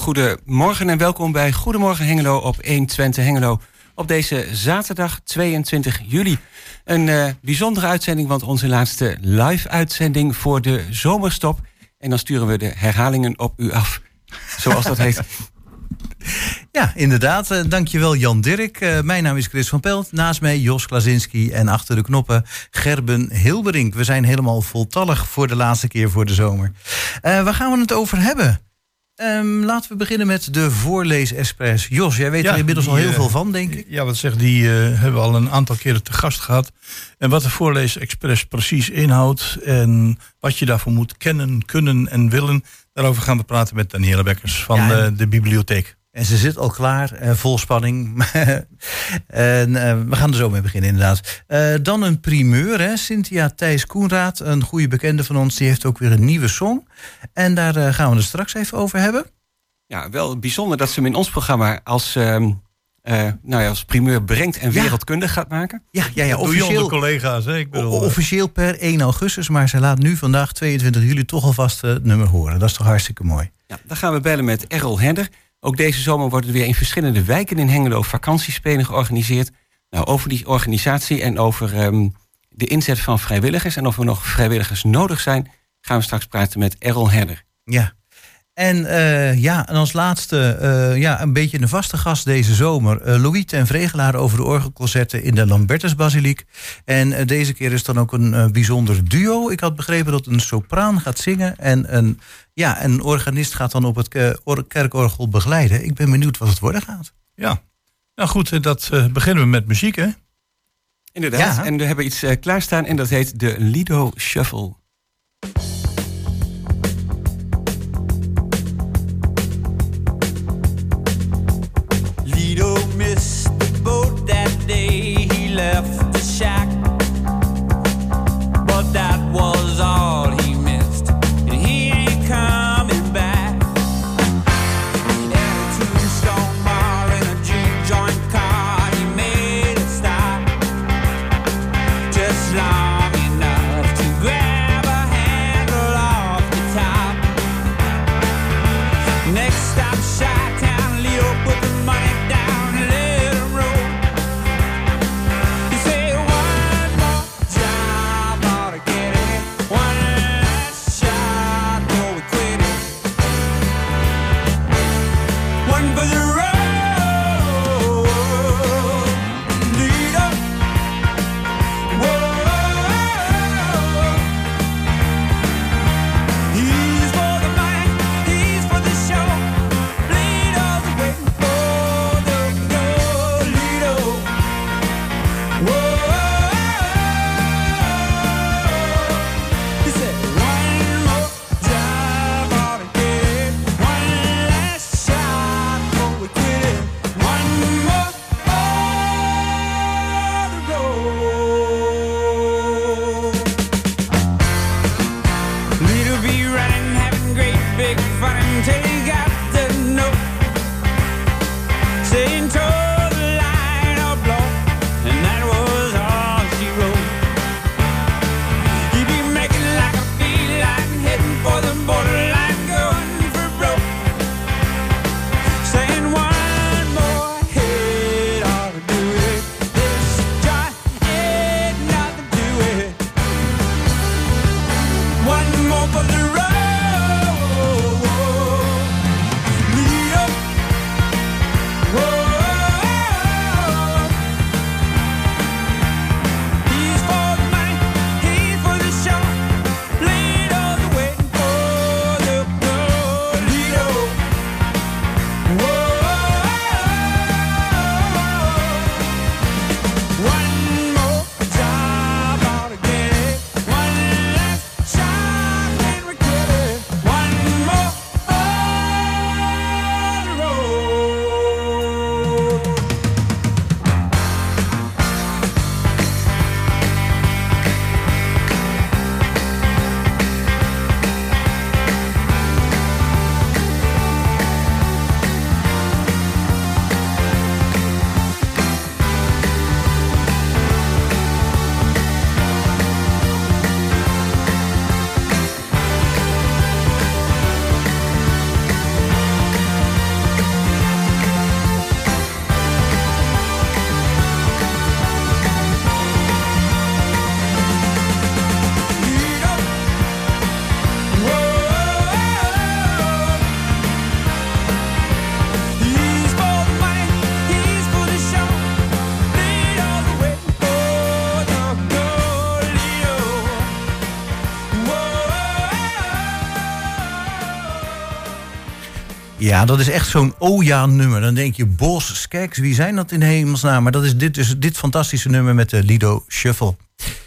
goedemorgen en welkom bij Goedemorgen Hengelo op 120 Hengelo. Op deze zaterdag 22 juli. Een uh, bijzondere uitzending, want onze laatste live-uitzending voor de zomerstop. En dan sturen we de herhalingen op u af, zoals dat heet. Ja, inderdaad. Uh, dankjewel Jan Dirk. Uh, mijn naam is Chris van Pelt. Naast mij Jos Klazinski en achter de knoppen Gerben Hilberink. We zijn helemaal voltallig voor de laatste keer voor de zomer. Uh, waar gaan we het over hebben? Um, laten we beginnen met de voorlees-express. Jos, jij weet ja, er inmiddels die, al heel veel van, denk ik. Ja, wat zeg, die uh, hebben we al een aantal keren te gast gehad. En wat de voorlees-express precies inhoudt... en wat je daarvoor moet kennen, kunnen en willen... daarover gaan we praten met Daniela Bekkers van ja, en... de, de bibliotheek. En ze zit al klaar, uh, vol spanning. en uh, we gaan er zo mee beginnen, inderdaad. Uh, dan een primeur, hè? Cynthia Thijs Koenraad, een goede bekende van ons, die heeft ook weer een nieuwe song. En daar gaan we het straks even over hebben. Ja, wel bijzonder dat ze hem in ons programma als, nou ja, als primeur brengt en wereldkundig gaat maken. Ja, ja, ja officieel, collega's, hè? Ik bedoel, officieel per 1 augustus, maar ze laat nu vandaag 22 juli toch alvast het nummer horen. Dat is toch hartstikke mooi. Ja, dan gaan we bellen met Errol Herder. Ook deze zomer worden er weer in verschillende wijken in Hengelo vakantiespelen georganiseerd. Nou, over die organisatie en over um, de inzet van vrijwilligers en of er nog vrijwilligers nodig zijn, gaan we straks praten met Errol Herder. Ja. En uh, ja, en als laatste, uh, ja, een beetje een vaste gast deze zomer. Uh, Louis ten Vregelaar over de orgelconcerten in de Lambertusbasiliek. En deze keer is dan ook een bijzonder duo. Ik had begrepen dat een sopraan gaat zingen en een ja, een organist gaat dan op het kerkorgel begeleiden. Ik ben benieuwd wat het worden gaat. Ja, nou goed, dat uh, beginnen we met muziek, hè? Inderdaad, ja. en we hebben iets uh, klaarstaan en dat heet de Lido Shuffle. Ja, dat is echt zo'n Oja-nummer. Dan denk je, Bos, Skeks, wie zijn dat in hemelsnaam? Maar dat is dit, dus dit fantastische nummer met de Lido Shuffle.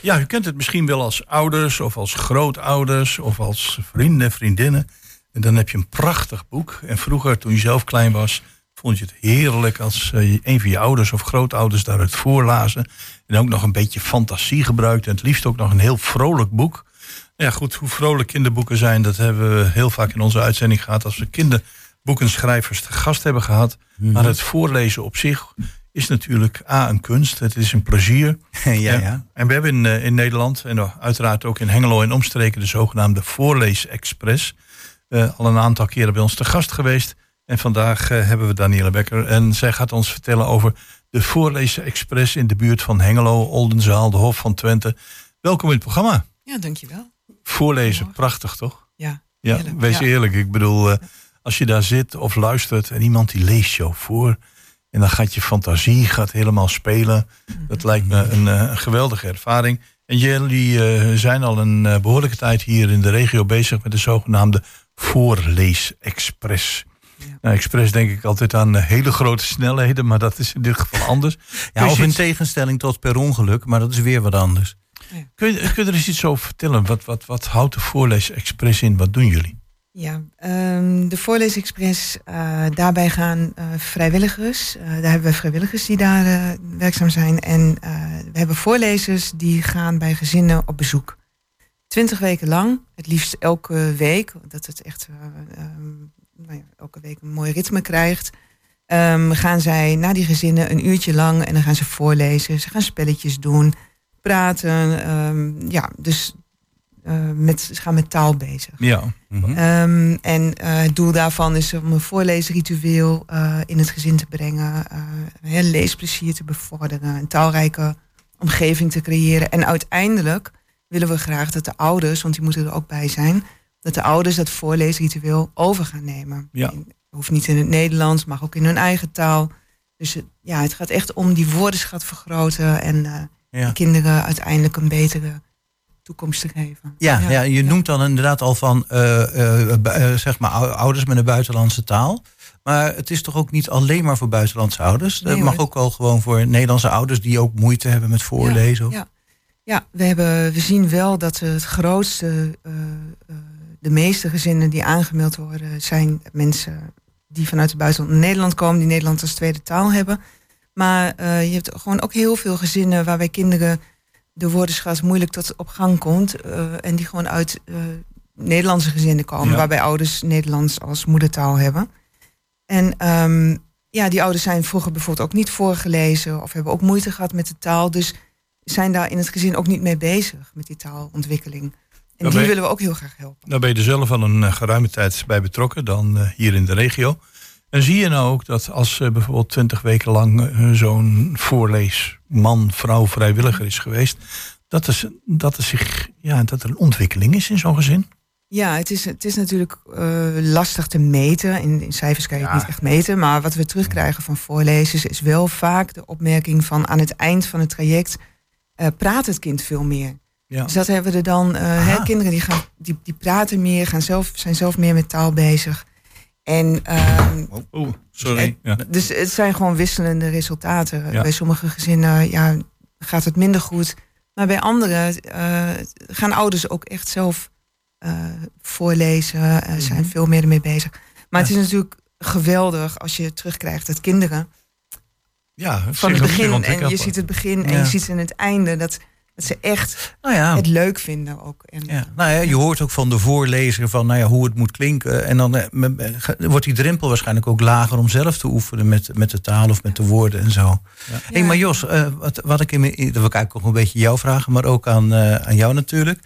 Ja, u kent het misschien wel als ouders of als grootouders of als vrienden, vriendinnen. En dan heb je een prachtig boek. En vroeger, toen je zelf klein was, vond je het heerlijk als uh, een van je ouders of grootouders daaruit voorlazen. En ook nog een beetje fantasie gebruikte. En het liefst ook nog een heel vrolijk boek. Ja, goed, hoe vrolijk kinderboeken zijn, dat hebben we heel vaak in onze uitzending gehad. Als we kinderboekenschrijvers te gast hebben gehad. Mm Maar het voorlezen op zich is natuurlijk A, een kunst. Het is een plezier. ja, ja. En we hebben in, uh, in Nederland en uiteraard ook in Hengelo en omstreken de zogenaamde Voorleesexpress. Uh, al een aantal keren bij ons te gast geweest. En vandaag uh, hebben we Danielle Becker. En zij gaat ons vertellen over de Voorlezen Express in de buurt van Hengelo, Oldenzaal, de Hof van Twente. Welkom in het programma. Ja, dankjewel. Voorlezen, prachtig toch? Ja. Ja, wees Ja. eerlijk. Ik bedoel, uh, als je daar zit of luistert en iemand die leest jou voor. En dan gaat je fantasie gaat helemaal spelen. Dat lijkt me een, uh, een geweldige ervaring. En jullie uh, zijn al een uh, behoorlijke tijd hier in de regio bezig met de zogenaamde Voorlees-express. Ja. Nou, express denk ik altijd aan hele grote snelheden, maar dat is in dit geval anders. Ja, of in iets- tegenstelling tot per ongeluk, maar dat is weer wat anders. Kun je, kun je er eens iets over vertellen? Wat, wat, wat houdt de Voorlees-express in? Wat doen jullie? Ja, ehm, de Voorleesexpress, eh daarbij gaan eh, vrijwilligers. Eh, daar hebben we vrijwilligers die daar werkzaam zijn. En we hebben voorlezers die gaan bij gezinnen op bezoek. Twintig weken lang, het liefst elke week. Dat het echt eh, ehm, nou ja, elke week een mooi ritme krijgt. Ehm, gaan zij naar die gezinnen een uurtje lang en dan gaan ze voorlezen. Ze gaan spelletjes doen, praten. ja, dus met, ze gaan met taal bezig. Ja. Ehm, en eh, het doel daarvan is om een voorleesritueel eh, in het gezin te brengen, eh, heel leesplezier te bevorderen, een taalrijke omgeving te creëren. En uiteindelijk willen we graag dat de ouders, want die moeten er ook bij zijn, dat de ouders dat voorleesritueel over gaan nemen. Ja. Hoeft niet in het Nederlands, mag ook in hun eigen taal. Dus ja, het gaat echt om die woordenschat vergroten en eh, Ja. de kinderen uiteindelijk een betere toekomst te geven. Ja, ja, je noemt dan inderdaad al van eh, eh, eh, zeg maar ou- ouders met een buitenlandse taal. Maar het is toch ook niet alleen maar voor buitenlandse ouders. Nee, het mag ook wel gewoon voor Nederlandse ouders die ook moeite hebben met voorlezen. Ja, ja we, hebben, we zien wel dat het grootste, de meeste gezinnen die aangemeld worden, zijn mensen die vanuit het buitenland naar Nederland komen, die Nederland als tweede taal hebben. Maar je hebt gewoon ook heel veel gezinnen waarbij kinderen de woordenschat moeilijk tot op gang komt. eh, en die gewoon uit eh, Nederlandse gezinnen komen, Ja. waarbij ouders Nederlands als moedertaal hebben. En ehm, ja, die ouders zijn vroeger bijvoorbeeld ook niet voorgelezen of hebben ook moeite gehad met de taal. Dus zijn daar in het gezin ook niet mee bezig met die taalontwikkeling. En die willen we ook heel graag helpen. Daar ben je er zelf al een eh, geruime tijd bij betrokken, dan hier in de regio. En zie je nou ook dat als eh, bijvoorbeeld twintig weken lang eh, zo'n voorleesman, vrouw, vrijwilliger is geweest, dat er, dat er, zich, ja, dat er een ontwikkeling is in zo'n gezin? Ja, het is, het is natuurlijk eh, lastig te meten. In, in cijfers kan je het niet echt meten. Maar wat we terugkrijgen van voorlezers is wel vaak de opmerking van aan het eind van het traject eh, praat het kind veel meer. Ja. Dus dat hebben we er dan. eh, hè, kinderen die, gaan, die, die praten meer, gaan zelf, zijn zelf meer met taal bezig. En ehm, Oh, sorry. Ja. Dus het zijn gewoon wisselende resultaten. Ja. Bij sommige gezinnen ja, gaat het minder goed. Maar bij anderen eh, gaan ouders ook echt zelf eh, voorlezen. eh, zijn veel meer ermee bezig. Maar het is natuurlijk geweldig als je terugkrijgt dat kinderen Ja, van het begin. En je ziet het begin en je ziet in het einde dat, dat ze echt Nou ja, het leuk vinden ook. En, Ja, nou ja, je hoort ook van de voorlezer van nou ja, hoe het moet klinken. En dan eh, ga- wordt die drempel waarschijnlijk ook lager om zelf te oefenen met, met de taal of met de woorden en zo. Hey, maar Jos, eh, wat, wat ik in mijn, dat wil ik eigenlijk ook een beetje jou vragen, maar ook aan, eh, aan jou natuurlijk.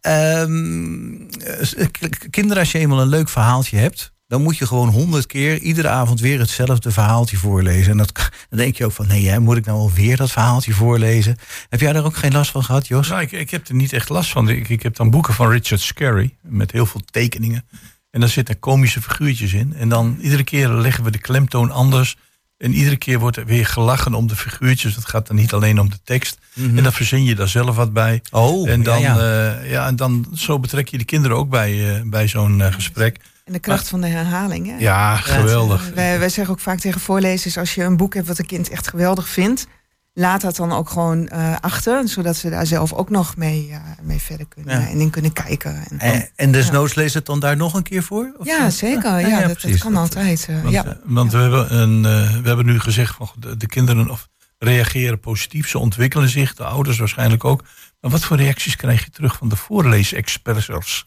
Ehm, eh, kinderen, als je eenmaal een leuk verhaaltje hebt, dan moet je gewoon honderd keer iedere avond weer hetzelfde verhaaltje voorlezen. En dat, dan denk je ook van, nee, hè, moet ik nou alweer dat verhaaltje voorlezen? Heb jij daar ook geen last van gehad, Jos? Nou, ik, ik heb er niet echt last van. Ik, ik heb dan boeken van Richard Scarry met heel veel tekeningen. En daar zitten komische figuurtjes in. En dan iedere keer leggen we de klemtoon anders. En iedere keer wordt er weer gelachen om de figuurtjes. Het gaat dan niet alleen om de tekst. En dan verzin je daar zelf wat bij. Oh, en dan, ja, ja, ja. ja, en dan zo betrek je de kinderen ook bij, eh, bij zo'n eh, gesprek. En de kracht van de herhaling. Hè? Ja, geweldig. Uh, wij, wij zeggen ook vaak tegen voorlezers, als je een boek hebt wat een kind echt geweldig vindt, laat dat dan ook gewoon uh, achter, zodat ze daar zelf ook nog mee, uh, mee verder kunnen en in kunnen kijken. En, en, en desnoods leest het dan daar nog een keer voor? Of ja, zeker. Ja, ja, dat, dat, kan altijd. want, ja. want we, hebben een, we hebben nu gezegd van de, de kinderen of reageren positief, ze ontwikkelen zich, de ouders waarschijnlijk ook. Maar wat voor reacties krijg je terug van de voorleesexperts?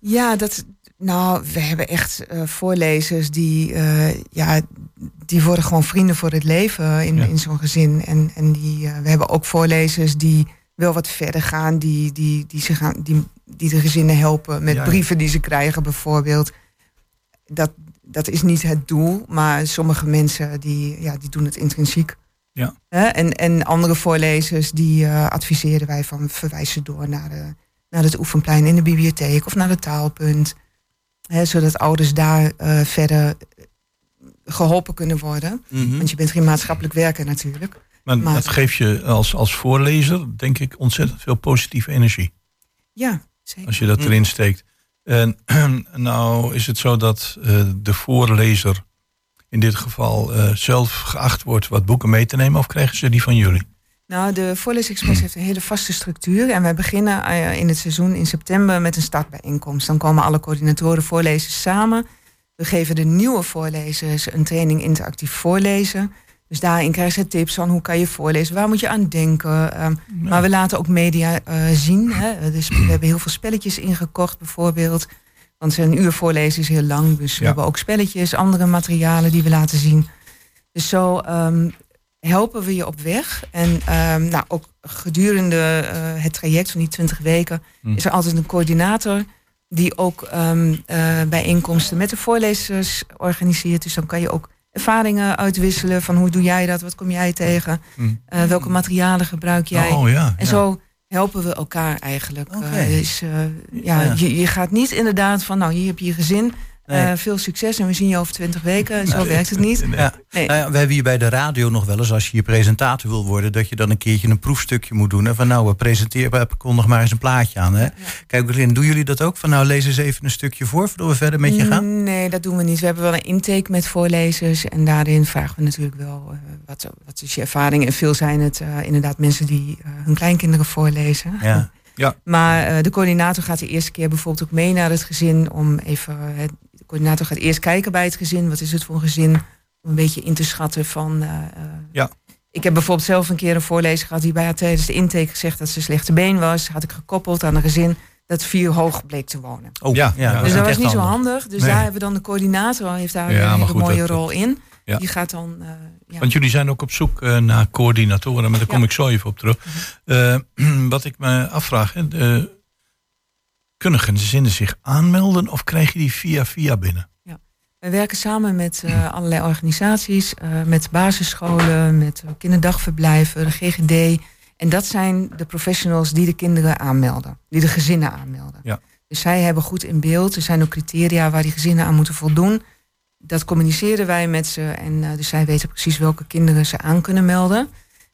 Ja, dat, nou, we hebben echt uh, voorlezers die, uh, ja, die worden gewoon vrienden voor het leven in, ja. in zo'n gezin. En, en die, uh, we hebben ook voorlezers die wel wat verder gaan, die, die, die, ze gaan, die, die de gezinnen helpen met ja, brieven die ze krijgen bijvoorbeeld. Dat, dat is niet het doel, maar sommige mensen die, ja, die doen het intrinsiek. Ja. en, en andere voorlezers die adviseren wij van verwijzen door naar, de, naar het oefenplein in de bibliotheek of naar het taalpunt. Zodat ouders daar uh, verder geholpen kunnen worden. Mhm. Mm -hmm. Want je bent geen maatschappelijk werker natuurlijk. Maar, maar dat geeft je als, als voorlezer, denk ik, ontzettend veel positieve energie. Ja, zeker. Als je dat erin steekt. En nou is het zo dat uh, de voorlezer in dit geval uh, zelf geacht wordt wat boeken mee te nemen, of krijgen ze die van jullie? Nou, de Voorleesexpress heeft een hele vaste structuur. En wij beginnen uh, in het seizoen in september met een startbijeenkomst. Dan komen alle coördinatoren voorlezers samen. We geven de nieuwe voorlezers een training interactief voorlezen. Dus daarin krijgen ze tips van hoe kan je voorlezen, waar moet je aan denken. Um, ja. Maar we laten ook media uh, zien. Hè. Dus we hebben heel veel spelletjes ingekocht bijvoorbeeld. Want een uur voorlezen is heel lang. Dus we hebben ook spelletjes, andere materialen die we laten zien. Dus zo um, helpen we je op weg. En um, nou, ook gedurende uh, het traject van die 20 weken Hm. is er altijd een coördinator die ook um, uh, bijeenkomsten met de voorlezers organiseert. Dus dan kan je ook ervaringen uitwisselen van hoe doe jij dat, wat kom jij tegen, Hm. uh, welke materialen gebruik jij. Oh ja. En ja. zo helpen we elkaar eigenlijk. Dus, uh, ja, Ja. Je, je gaat niet inderdaad van, nou, hier heb je je gezin. Nee. Uh, veel succes en we zien je over twintig weken. Zo werkt het niet. Nee. Ja. Nee. Nou ja, we hebben hier bij de radio nog wel eens, als je hier presentator wil worden, dat je dan een keertje een proefstukje moet doen. Hè? Van nou, we presenteren, kondig maar eens een plaatje aan. Hè? Kijk, Erin, doen jullie dat ook? Van nou, lees eens even een stukje voor, voordat we verder met je gaan? Nee, dat doen we niet. We hebben wel een intake met voorlezers. En daarin vragen we natuurlijk wel uh, wat, wat is je ervaring. En veel zijn het uh, inderdaad mensen die uh, hun kleinkinderen voorlezen. Ja. Maar uh, de coördinator gaat de eerste keer bijvoorbeeld ook mee naar het gezin om even. Het, coördinator gaat eerst kijken bij het gezin. Wat is het voor een gezin? Om een beetje in te schatten van. Uh, Ja. Ik heb bijvoorbeeld zelf een keer een voorlezer gehad die bij haar tijdens de intake gezegd dat ze slechte been was. Had ik gekoppeld aan een gezin dat vier hoog bleek te wonen. Oh, Ja, ja, dus is dat was niet zo handig. Dus Nee. daar hebben we dan de coördinator heeft daar Ja, een hele goed, mooie dat- rol in. Ja. Die gaat dan. Uh, ja. Want jullie zijn ook op zoek uh, naar coördinatoren, maar daar kom Ja. ik zo even op terug. Uh, wat ik me afvraag, hè, de, kunnen gezinnen zich aanmelden of krijg je die via via binnen? We werken samen met uh, allerlei organisaties, uh, met basisscholen, met uh, kinderdagverblijven, de GGD. En dat zijn de professionals die de kinderen aanmelden, die de gezinnen aanmelden. Ja. Dus zij hebben goed in beeld. Er zijn ook criteria waar die gezinnen aan moeten voldoen. Dat communiceren wij met ze. En uh, dus zij weten precies welke kinderen ze aan kunnen melden.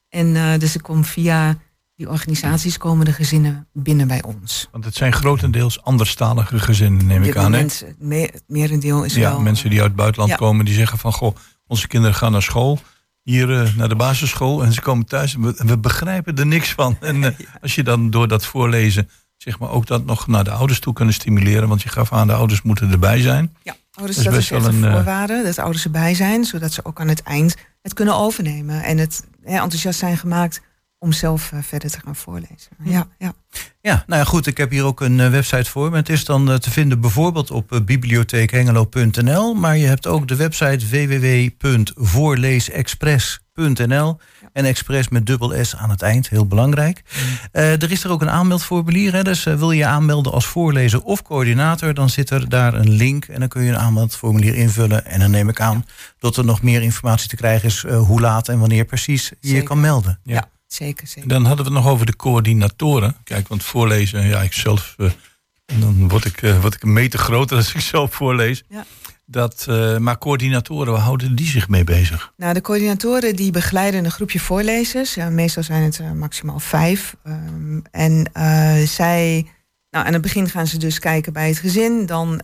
En dus er komt via die organisaties komen de gezinnen binnen bij ons. Want het zijn grotendeels anderstalige gezinnen, neem ik aan. Hè? het, me het merendeel is Ja, wel... mensen die uit het buitenland Ja. komen, die zeggen van goh, onze kinderen gaan naar school. Hier uh, naar de basisschool en ze komen thuis en we, en we begrijpen er niks van. En uh, als je dan door dat voorlezen, zeg maar ook dat nog naar de ouders toe kunnen stimuleren. Want je gaf aan, de ouders moeten erbij zijn. Ja, ouders, Dat dat is is, best echt wel een eh, voorwaarde. Dat ouders erbij zijn, zodat ze ook aan het eind het kunnen overnemen. En het enthousiast zijn gemaakt om zelf uh, verder te gaan voorlezen. Ja, ja. Ja, nou ja, goed. Ik heb hier ook een uh, website voor. Maar het is dan uh, te vinden bijvoorbeeld op bibliotheekhengelo.nl. Maar je hebt ook de website www.voorleesexpress.nl. En expres met dubbel S aan het eind, heel belangrijk. Uh, er is er ook een aanmeldformulier. Hè? Dus uh, wil je je aanmelden als voorlezer of coördinator... dan zit er daar een link en dan kun je een aanmeldformulier invullen. En dan neem ik aan dat er nog meer informatie te krijgen is... Uh, hoe laat en wanneer precies je je kan melden. Ja. Zeker, zeker. Dan hadden we het nog over de coördinatoren. Kijk, want voorlezen, ja, ik zelf... uh, dan word ik, uh, word ik een meter groter als ik zelf voorlees. Ja. Dat, uh, maar coördinatoren, waar houden die zich mee bezig? Nou, de coördinatoren die begeleiden een groepje voorlezers. Ja, meestal zijn het uh, maximaal vijf. Um, en uh, zij Nou, aan het begin gaan ze dus kijken bij het gezin. Dan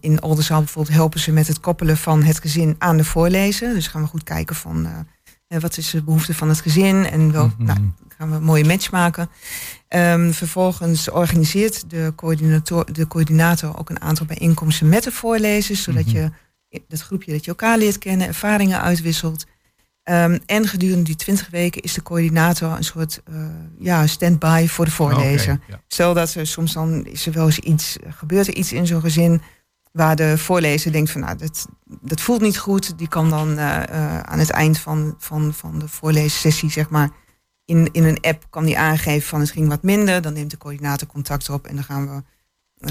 in Oldenzaal bijvoorbeeld helpen ze met het koppelen van het gezin aan de voorlezen. Dus gaan we goed kijken van uh, wat is de behoefte van het gezin en wel, mm nou, gaan we een mooie match maken. Um, vervolgens organiseert de coördinator, de coördinator ook een aantal bijeenkomsten met de voorlezers, zodat mm -hmm. je dat groepje dat je elkaar leert kennen, ervaringen uitwisselt. Um, en gedurende die twintig weken is de coördinator een soort uh, ja, stand-by voor de voorlezer. Okay, ja. Stel dat er soms dan is er wel eens iets, gebeurt er iets in zo'n gezin waar de voorlezer denkt van nou, dat, dat voelt niet goed. Die kan dan uh, uh, aan het eind van, van, van de voorleessessie, zeg maar, in, in een app kan die aangeven van het ging wat minder. Dan neemt de coördinator contact op en dan gaan we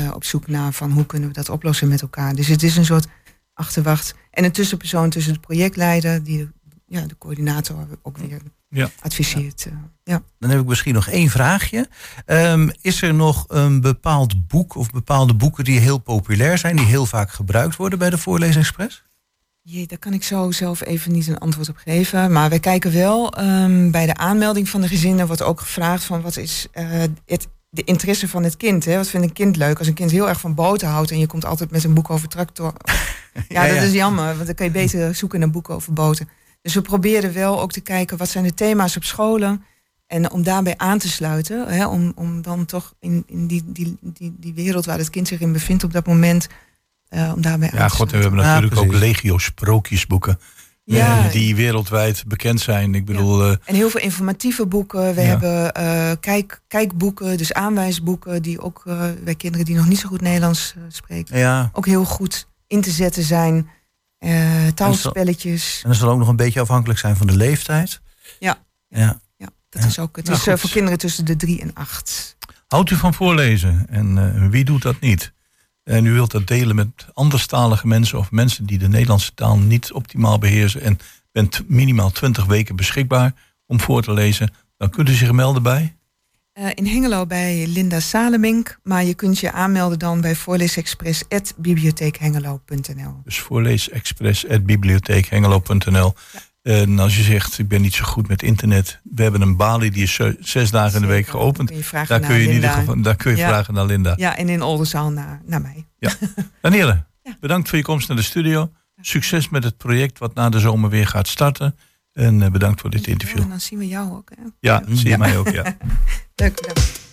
uh, op zoek naar van hoe kunnen we dat oplossen met elkaar. Dus het is een soort achterwacht. En een tussenpersoon tussen de projectleider, die ja, de coördinator ook weer ja. adviseert. Ja. ja. Dan heb ik misschien nog één vraagje. Um, is er nog een bepaald boek of bepaalde boeken die heel populair zijn, die heel vaak gebruikt worden bij de Voorleesexpress? Jee, daar kan ik zo zelf even niet een antwoord op geven. Maar wij kijken wel um, bij de aanmelding van de gezinnen wordt ook gevraagd van wat is uh, het, de interesse van het kind. Hè? Wat vindt een kind leuk? Als een kind heel erg van boten houdt en je komt altijd met een boek over tractor. ja, ja, dat ja. is jammer, want dan kan je beter zoeken naar boeken over boten. Dus we proberen wel ook te kijken wat zijn de thema's op scholen. En om daarbij aan te sluiten, hè, om, om dan toch in, in die, die, die, die wereld waar het kind zich in bevindt op dat moment, uh, om daarbij ja, aan te God, sluiten. we hebben natuurlijk ja, ook legio sprookjesboeken. Ja. Die wereldwijd bekend zijn. Ik bedoel, ja. En heel veel informatieve boeken. We ja. hebben uh, kijk, kijkboeken, dus aanwijsboeken, die ook uh, bij kinderen die nog niet zo goed Nederlands uh, spreken, ja. ook heel goed in te zetten zijn. Uh, taalspelletjes. En dat zal ook nog een beetje afhankelijk zijn van de leeftijd. Ja. Ja. ja dat is ook. Het nou, is uh, voor kinderen tussen de drie en acht. Houdt u van voorlezen? En uh, wie doet dat niet? En u wilt dat delen met anderstalige mensen of mensen die de Nederlandse taal niet optimaal beheersen en bent minimaal 20 weken beschikbaar om voor te lezen, dan kunt u zich melden bij? Uh, in Hengelo bij Linda Salemink, maar je kunt je aanmelden dan bij voorleesexpress.bibliotheekhengelo.nl. Dus voorleesexpress.bibliotheekhengelo.nl. Ja. En als je zegt, ik ben niet zo goed met internet, we hebben een balie die is zes dagen in de week geopend. Daar, kun je in ieder geval, daar kun je ja. vragen naar Linda. Ja, en in Oldenzaal naar, naar mij. Ja. Danielle, ja. bedankt voor je komst naar de studio. Succes met het project wat na de zomer weer gaat starten. En uh, bedankt voor dit interview. En dan zien we jou ook. Hè? Ja, ja. zie je mij ook, ja. Leuk, bedankt.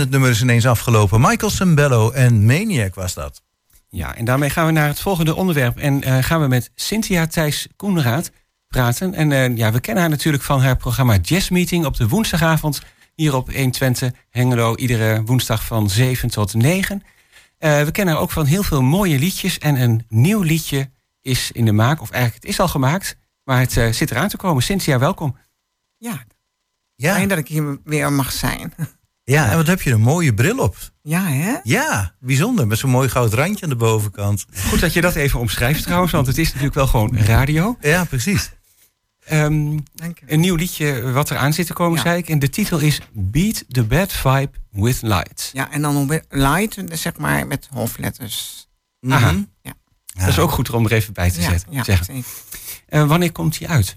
Het nummer is ineens afgelopen. Michael Sembello en Maniac was dat. Ja, en daarmee gaan we naar het volgende onderwerp. En eh, gaan we met Cynthia Thijs Koenraad praten. En eh, ja, we kennen haar natuurlijk van haar programma Jazz Meeting op de woensdagavond. Hier op 120 Hengelo, iedere woensdag van 7 tot 9. Eh, we kennen haar ook van heel veel mooie liedjes. En een nieuw liedje is in de maak. Of eigenlijk, het is al gemaakt. Maar het uh, zit eraan te komen. Cynthia, welkom. Ja, ja. fijn dat ik hier weer mag zijn. Ja, en wat heb je een mooie bril op. Ja, hè? Ja, bijzonder. Met zo'n mooi goud randje aan de bovenkant. Goed dat je dat even omschrijft trouwens, want het is natuurlijk wel gewoon radio. Ja, precies. Um, een nieuw liedje wat eraan zit te komen, zei ik. En de titel is Beat the Bad Vibe with Light. Ja, en dan light, zeg maar, met hoofdletters. Aha. Mhm. Ja. Dat is ook goed om er even bij te zetten. Ja, zeggen. Uh, wanneer komt die uit?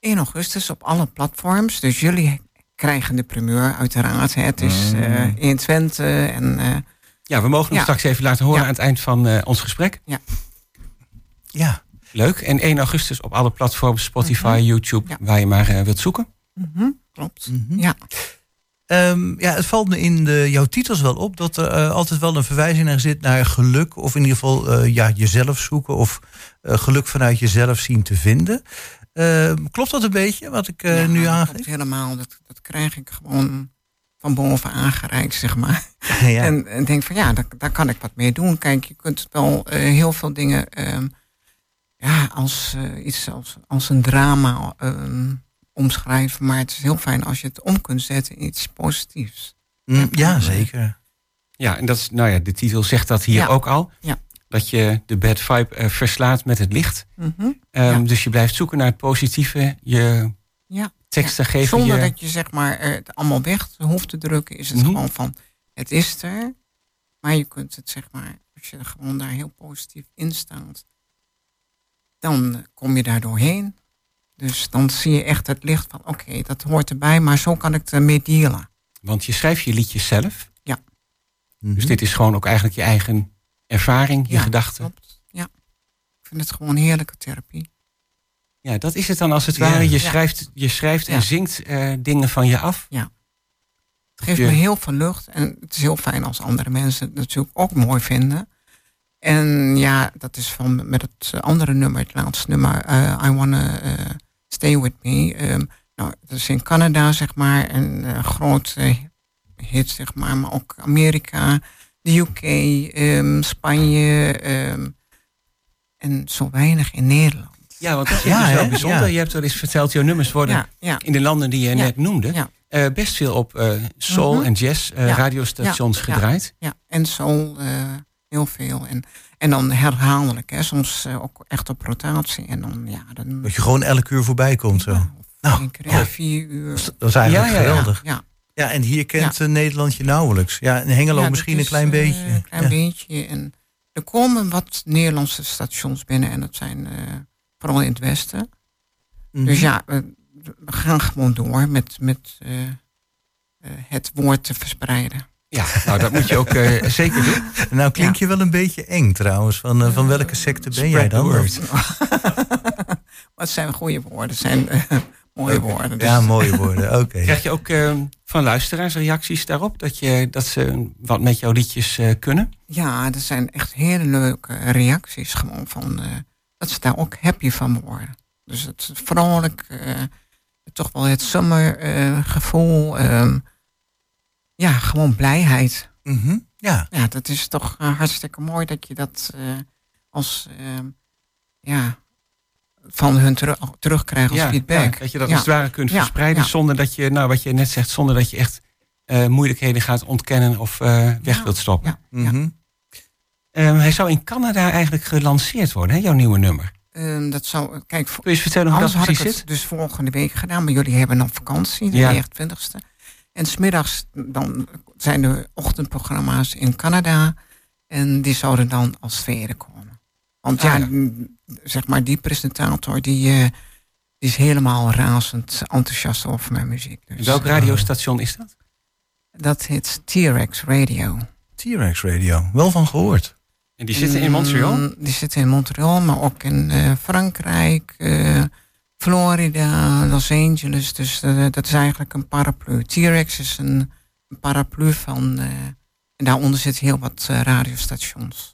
1 augustus op alle platforms. Dus jullie krijgen de primeur uiteraard. Het is uh, in Twente en... Uh, ja, we mogen hem straks even laten horen aan het eind van uh, ons gesprek. Ja. Ja. Leuk. En 1 augustus op alle platforms, Spotify, mm -hmm. YouTube, waar je maar wilt zoeken. Mm -hmm. Klopt. Mm -hmm. Ja. Um, ja, het valt me in de, jouw titels wel op dat er altijd wel een verwijzing naar zit naar geluk. Of in ieder geval ja, jezelf zoeken of geluk vanuit jezelf zien te vinden. Ehm, klopt dat een beetje wat ik ja, nu aangeef? helemaal. Dat, dat krijg ik gewoon van boven aangereikt, zeg maar. Ja. En, en denk van ja, daar, daar, kan ik wat mee doen. Kijk, je kunt wel heel veel dingen ehm, ja, als iets als, als een drama omschrijven. Maar het is heel fijn als je het om kunt zetten in iets positiefs. Mm, ja, zeker. Ja, en dat is, nou ja, de titel zegt dat hier ook al. Ja. Dat je de bad vibe uh, verslaat met het licht. Mm -hmm. um, Dus je blijft zoeken naar het positieve. Je ja. teksten geven Zonder je... dat je zeg maar het allemaal weg hoeft te drukken. Is het Mhm. gewoon van, het is er. Maar je kunt het zeg maar, als je er gewoon daar heel positief in staat. Dan kom je daar doorheen. Dus dan zie je echt het licht van, oké, dat hoort erbij, maar zo kan ik ermee dealen. Want je schrijft je liedjes zelf. Ja. Mhm. Dus dit is gewoon ook eigenlijk je eigen ervaring, je ja, gedachten. Klopt. Ja. Ik vind het gewoon heerlijke therapie. Ja, dat is het dan als het Ja. ware. Je Ja. schrijft, je schrijft en Ja. zingt eh, dingen van je af. Het geeft Je- me heel veel lucht. En het is heel fijn als andere mensen het natuurlijk ook mooi vinden. En ja, dat is van met het andere nummer, het laatste nummer, eh, I Wanna eh, Stay With Me. Ehm, nou, dat is in Canada, zeg maar, een eh, grote hit, zeg maar. Maar ook Amerika, de UK, ehm, Spanje ehm, en zo weinig in Nederland. Ja, want dat is Ja, dus wel hè? bijzonder. Ja. Je hebt wel eens verteld, jouw nummers worden Ja, ja. in de landen die je Ja. net noemde... Ja. eh, best veel op eh, soul Mhm. en jazz eh, Ja. radiostations gedraaid. Ja, en zo eh, heel veel. En, en dan herhaaldelijk, hè. soms ook echt op rotatie. En dan, ja, dan... Dat je gewoon elk uur voorbij komt zo. Nou, één keer ja. vier uur. Dat is eigenlijk Ja, ja, ja. geweldig. Ja, Ja, en hier kent eh, Nederland je nauwelijks. Ja, in Hengelo Ja, misschien is, een klein eh, beetje. Een klein Ja. beetje. En er komen wat Nederlandse stations binnen. En dat zijn eh, vooral in het westen. Mhm. Dus ja, we, we gaan gewoon door met, met eh, eh, het woord te verspreiden. Ja, nou dat moet je ook eh, zeker doen. Nou klink je wel een beetje eng trouwens. Van, van welke secte ben jij Spread the dan? word. Wat zijn goede woorden? Zijn eh, mooie woorden. Dus, Ja, mooie woorden. Oké. Krijg je ook eh, van luisteraars reacties daarop? Dat, je, dat ze wat met jouw liedjes eh, kunnen? Ja, er zijn echt hele leuke reacties gewoon van eh, dat ze daar ook happy van worden. Dus het is vrolijk, eh, toch wel het zomergevoel. ehm, ja, gewoon blijheid. Mhm. Ja. Ja, dat is toch hartstikke mooi dat je dat eh, als ehm, ja, van hun teru- terugkrijgt als ja, feedback. ja, dat je dat Ja. als het ware kunt Ja, verspreiden ja. zonder dat je, nou wat je net zegt, zonder dat je echt eh, moeilijkheden gaat ontkennen of eh, weg Ja, wilt stoppen. ja. Ja. Mhm. Ehm, hij zou in Canada eigenlijk gelanceerd worden, hè, jouw nieuwe nummer. Ehm, dat zou, kijk, Kun je eens vertellen hoe Anders dat had ik precies het zit? dus volgende week gedaan, maar jullie hebben nog vakantie, de Ja. 29ste. En smiddags dan zijn er ochtendprogramma's in Canada. En die zouden dan als tweede komen. Want Ah, ja, ja. m, zeg maar, die presentator die, eh, die is helemaal razend enthousiast over mijn muziek. Dus, Welk radiostation is dat? Dat heet T-Rex Radio. T-Rex Radio. Wel van gehoord. En die zitten in Montreal? Mm, Die zitten in Montreal, maar ook in eh, Frankrijk, eh, Florida, Los Angeles. Dus eh, dat is eigenlijk een paraplu. T-Rex is een een paraplu van. eh, en daaronder zitten heel wat eh, radiostations.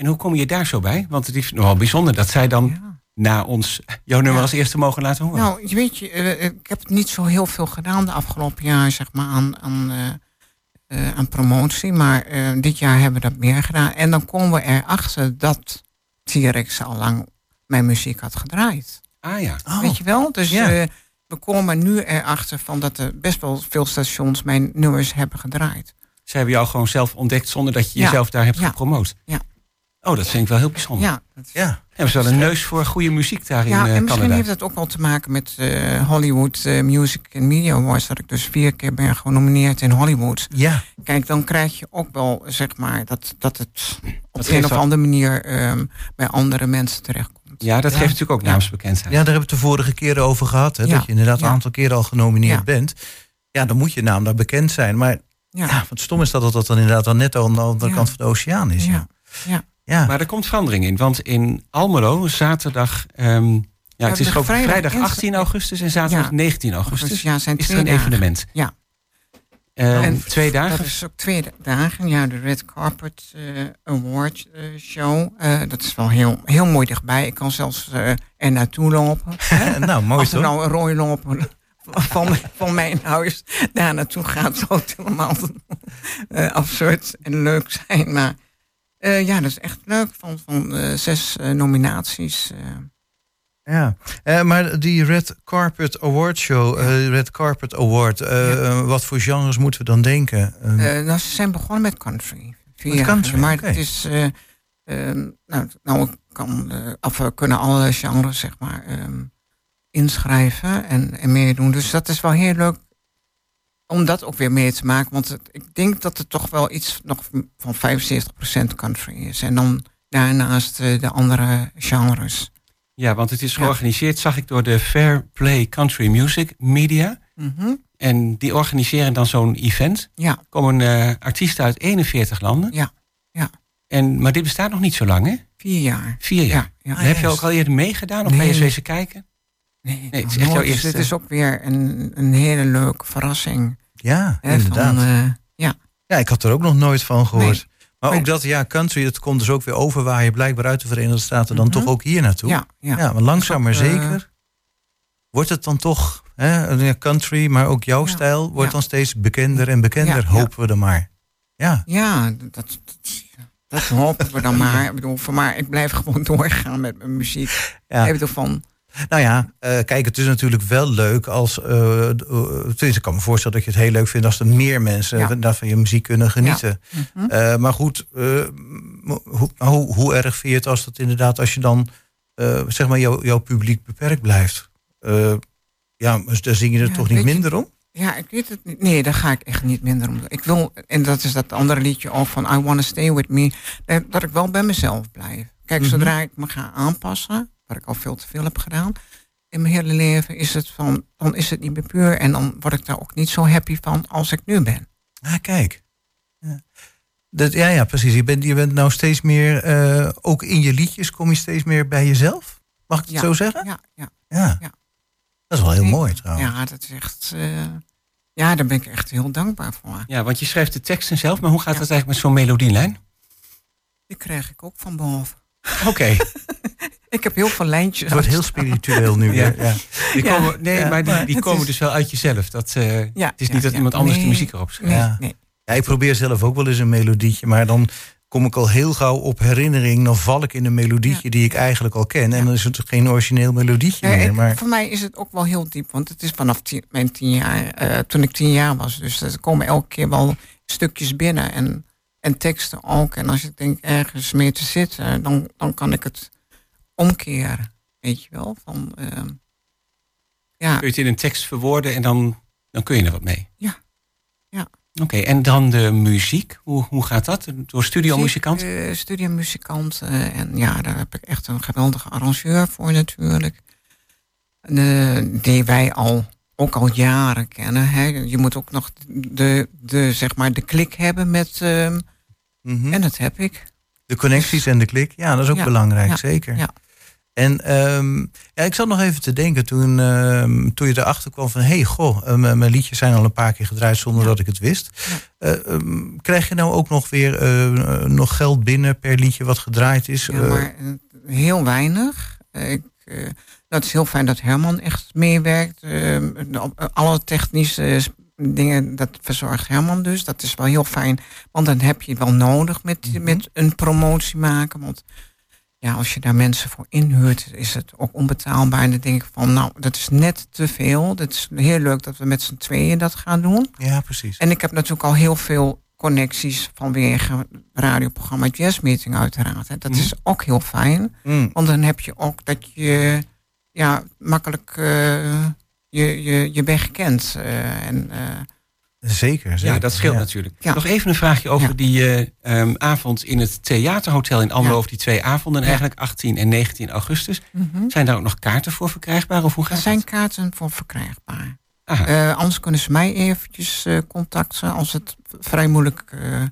En hoe kom je daar zo bij? Want het is nogal bijzonder dat zij dan Ja. na ons jouw nummer Ja. als eerste mogen laten horen. Nou, je weet je, eh, ik heb niet zo heel veel gedaan de afgelopen jaar, zeg maar, aan, aan, eh, eh, aan promotie. Maar eh, dit jaar hebben we dat meer gedaan. En dan komen we erachter dat T-Rex al lang mijn muziek had gedraaid. ah ja. Oh, Weet je wel? Dus Ja. eh, we komen nu erachter van dat er best wel veel stations mijn nummers hebben gedraaid. Ze hebben jou gewoon zelf ontdekt zonder dat je jezelf daar hebt gepromoot. Ja. Oh, dat vind ik wel heel bijzonder. Ja, dat is- ja. Hebben ze wel een neus voor goede muziek daar in ja eh, en misschien Canada? heeft dat ook wel te maken met eh, Hollywood eh, Music and Media Awards. Dat ik dus vier keer ben genomineerd in Hollywood. Ja, Kijk, dan krijg je ook wel, zeg maar, dat, dat het op Dat een of andere manier ehm, bij andere mensen terechtkomt. Ja, dat Ja. geeft natuurlijk ook Ja. naamsbekendheid. ja, daar hebben we het de vorige keren over gehad. Hè, Ja. Dat je inderdaad een Ja. aantal keren al genomineerd Ja. bent. Ja, dan moet je naam daar bekend zijn. Maar ja. Ja, wat stom is dat dat dan inderdaad dan net aan de andere Ja. kant van de oceaan is. Ja. ja. Ja. Maar er komt verandering in. Want in Almelo, zaterdag... ehm, ja, het is gewoon vrijdag vrijdag en- 18 augustus en zaterdag Ja. 19 augustus. Ja, zijn is er een dagen. evenement. Ja. Eh, En twee dagen. Dat is ook twee dagen. Ja, de Red Carpet eh, Award eh, Show. Eh, dat is wel heel, heel mooi dichtbij. Ik kan zelfs er naartoe lopen. nou, mooi Als er nou een rooi lopen van, van mijn huis daar naartoe gaat, zou het helemaal absurd en leuk zijn. Maar eh, ja, dat is echt leuk. Van, van eh, zes eh, nominaties. Ja, maar die Red Carpet Award Show, Red Carpet Award, wat voor genres moeten we dan denken? Eh, Eh, nou, ze zijn begonnen met country. Met country. Maar het is. eh, eh, nou, nou kan, of we kunnen alle genres, zeg maar, ehm, inschrijven en, en meedoen. Dus dat is wel heel leuk om dat ook weer mee te maken. Want het- ik denk dat het toch wel iets nog van 75% country is. En dan daarnaast eh, de andere genres. Ja, want het is Ja. georganiseerd, zag ik, door de Fair Play Country Music Media. Mhm. En die organiseren dan zo'n event. Ja, Er komen eh, artiesten uit 41 landen. Ja, ja. En, maar dit bestaat nog niet zo lang, hè? vier jaar. Vier jaar. Ja, ja. Ah, heb je ook al eerder meegedaan of ben je eens Nee. wezen kijken? Nee, het is echt jouw. Dus eerste- Dit is ook weer een, een hele leuke verrassing. Ja, Hè, inderdaad. Van, eh, ja. ja, ik had er ook nog nooit van gehoord. Nee. Maar ook dat, ja, country, het komt dus ook weer overwaaien, blijkbaar uit de Verenigde Staten, dan Mhm. toch ook hier naartoe. Ja, ja. Ja, maar langzaam maar eh, zeker wordt het dan toch, hè, country, maar ook jouw Ja. stijl, wordt dan steeds bekender en bekender, hopen we dan maar. Ja, Ja, dat, dat, dat hopen we dan maar. Ik bedoel, voor maar ik blijf gewoon doorgaan met mijn muziek. ja. Ik bedoel van, Nou ja, eh, kijk, het is natuurlijk wel leuk als. eh, eh, tenminste, ik kan me voorstellen dat je het heel leuk vindt als er meer mensen Ja. van- van je muziek kunnen genieten. mhm. Maar goed, m- hoe, hoe, hoe erg vind je het als dat inderdaad, als je dan zeg maar jouw jouw publiek beperkt blijft? Ja, dus daar zing je er Ja, toch niet minder om? ja, ik weet het niet. Nee, daar ga ik echt niet minder om. Ik wil, en dat is dat andere liedje ook van I Wanna Stay With Me, dat, dat ik wel bij mezelf blijf. Kijk, Mhm. zodra ik me ga aanpassen, wat ik al veel te veel heb gedaan in mijn hele leven, is het van, dan is het niet meer puur en dan word ik daar ook niet zo happy van als ik nu ben. Ah, kijk. Ja. Dat, ja, ja, precies. Je bent, je bent nou steeds meer, eh, ook in je liedjes kom je steeds meer bij jezelf. Mag ik het Ja. zo zeggen? Ja, ja. Ja. Ja. Dat is wel heel mooi trouwens. Ja, dat is echt. eh, ja, daar ben ik echt heel dankbaar voor. Ja, want je schrijft de teksten zelf, maar hoe gaat Ja. dat eigenlijk met zo'n melodielijn? Die krijg ik ook van boven. Oké. Ik heb heel veel lijntjes. Het wordt heel spiritueel nu Ja. Ja. Die Ja. komen, nee, Ja, maar die, die komen is- dus wel uit jezelf. Dat, eh, Ja, het is ja, niet dat ja. iemand anders de muziek erop schrijft. Nee, Ja. nee. Ja, ik probeer zelf ook wel eens een melodietje, maar dan kom ik al heel gauw op herinnering. Dan val ik in een melodietje Ja. die ik eigenlijk al ken. En dan is het geen origineel melodietje meer. ik- Maar Voor mij is het ook wel heel diep, want het is vanaf tien- mijn tien jaar, eh, toen ik tien jaar was. Dus er komen elke keer wel stukjes binnen en, en teksten ook. En als ik denk ergens mee te zitten, dan, dan kan ik het omkeren. Weet je wel? Van, ehm, ja, Kun je het in een tekst verwoorden en dan, dan kun je er wat mee? Ja. Ja. Oké, en dan de muziek. Hoe, hoe gaat dat? Door studiomuzikant? Muziek, eh, studiomuzikant. eh, en ja, daar heb ik echt een geweldige arrangeur voor natuurlijk. Eh, die wij al, ook al jaren kennen. Hè. Je moet ook nog de, de, zeg maar, de klik hebben met... ehm, Mhm. En dat heb ik. de connecties en de klik, ja, dat is ook Ja, belangrijk, ja, zeker. ja. En ehm, ja, ik zat nog even te denken toen, ehm, toen je erachter kwam van... hé, hey, goh, eh, mijn liedjes zijn al een paar keer gedraaid zonder dat ik het wist. Eh, ehm, krijg je nou ook nog weer eh, nog geld binnen per liedje wat gedraaid is? Ja, maar heel weinig. Ik, dat is heel fijn dat Herman echt meewerkt. Alle technische dingen, dat verzorgt Herman dus. Dat is wel heel fijn. Want dan heb je het wel nodig met, met een promotie maken. Want ja, als je daar mensen voor inhuurt, is het ook onbetaalbaar. En dan denk ik van, nou, dat is net te veel. Het is heel leuk dat we met z'n tweeën dat gaan doen. ja, precies. En ik heb natuurlijk al heel veel connecties vanwege het radioprogramma Jazz Meeting uiteraard. Hè. Dat is ook heel fijn. Mm. Want dan heb je ook dat je ja, makkelijk eh, je, je, je weg kent. eh, en, eh, Zeker, zeker. Ja, dat scheelt Ja. natuurlijk. Ja. Nog even een vraagje over Ja. die eh, ehm, avond in het Theaterhotel in Almelo. Ja. Of die twee avonden, Ja. eigenlijk 18 en 19 augustus. Zijn daar ook nog kaarten voor verkrijgbaar? Of hoe gaat er zijn dat? kaarten voor verkrijgbaar. Eh, anders kunnen ze mij eventjes eh, contacten als het vrij moeilijk... eh,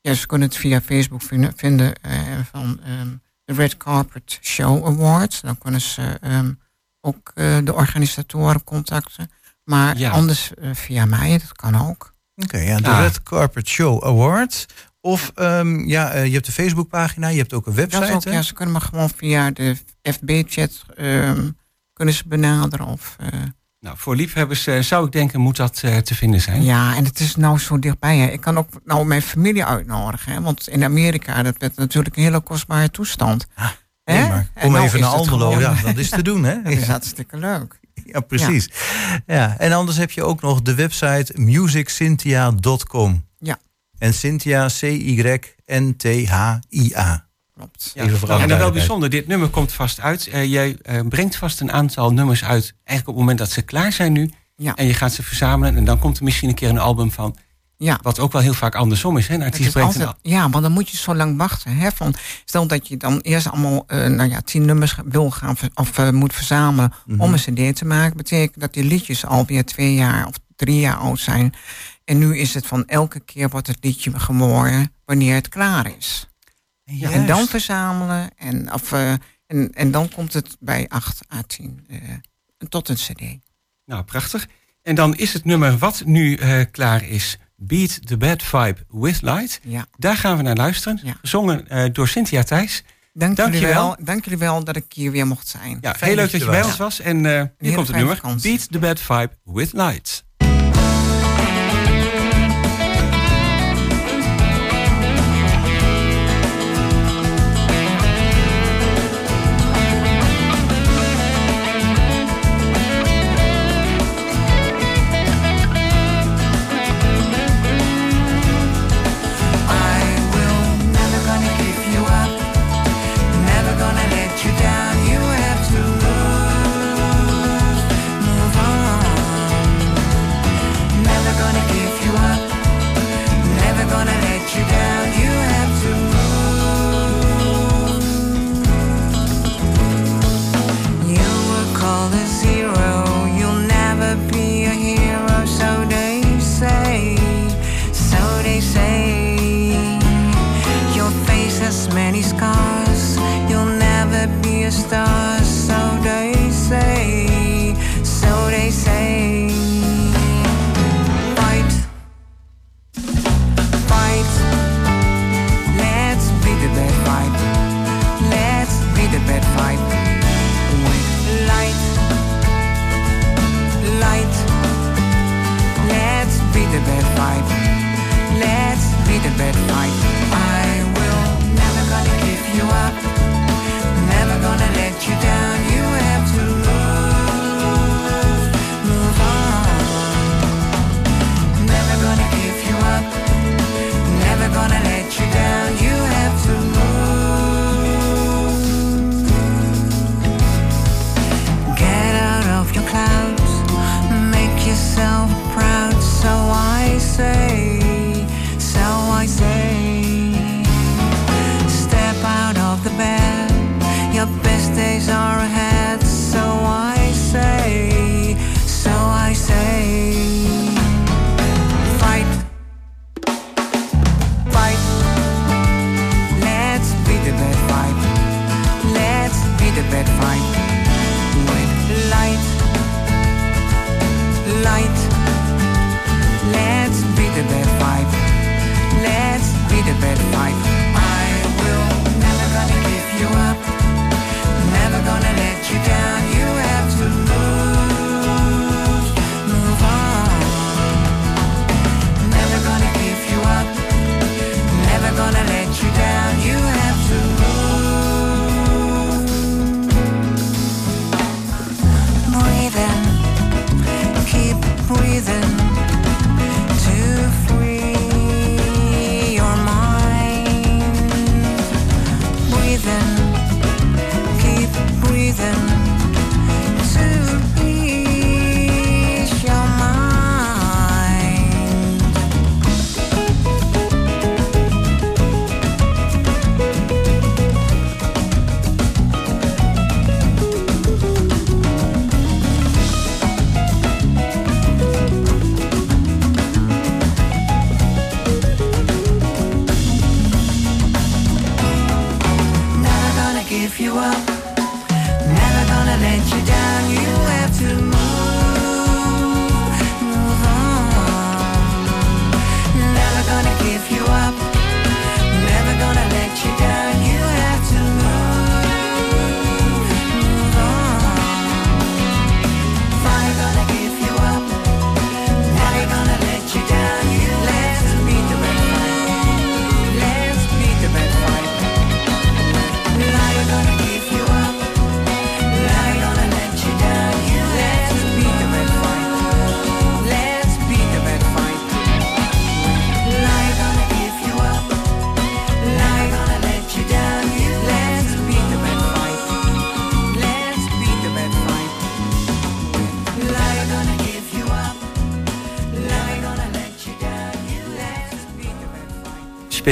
ja, ze kunnen het via Facebook vinden, vinden eh, van ehm, de Red Carpet Show Awards. Dan kunnen ze ehm, ook eh, de organisatoren contacten. Maar Ja. anders eh, via mij, dat kan ook. Oké, ja, de Ah. Red Carpet Show Award. Of ehm, ja, eh, je hebt de Facebookpagina, je hebt ook een Dat website. ook, hè? ja, ze kunnen me gewoon via de FB-chat ehm, kunnen ze benaderen. Of, eh, Nou, voor liefhebbers zou ik denken, moet dat te vinden zijn. ja, en het is nou zo dichtbij. Hè. Ik kan ook nou mijn familie uitnodigen. Hè, want in Amerika, dat werd natuurlijk een hele kostbare toestand. Ah? Nee, maar kom nou even naar Almelo, ja, dat is te doen, hè? Dat is hartstikke leuk. Ja, precies. Ja. En anders heb je ook nog de website musiccynthia.com. Ja. En Cynthia, C-Y-N-T-H-I-A. Klopt. Ja. En dan wel bijzonder, dit nummer komt vast uit. Eh, jij eh, brengt vast een aantal nummers uit, eigenlijk op het moment dat ze klaar zijn nu. Ja. En je gaat ze verzamelen en dan komt er misschien een keer een album van. Ja. Wat ook wel heel vaak andersom is. Hè? Een artiest een ja, maar dan moet je zo lang wachten. Hè? Van, stel dat je dan eerst allemaal eh, nou ja, tien nummers wil gaan of eh, moet verzamelen Mhm. om een cd te maken. betekent dat die liedjes alweer twee jaar of drie jaar oud zijn. En nu is het van elke keer wordt het liedje geworden wanneer het klaar is. En dan verzamelen en, of, eh, en, en dan komt het bij 8 à 10 eh, tot een cd. Nou, prachtig. En dan is het nummer wat nu klaar is. Beat the Bad Vibe with Light. Ja. Daar gaan we naar luisteren. Ja. Gezongen eh, door Cynthia Thijs. Dank, Dank jullie wel. Dank jullie wel dat ik hier weer mocht zijn. Ja, Fijn heel leuk dat je bij ons was. En eh, hier komt het nummer. vakantie. Beat the Bad Vibe with Light.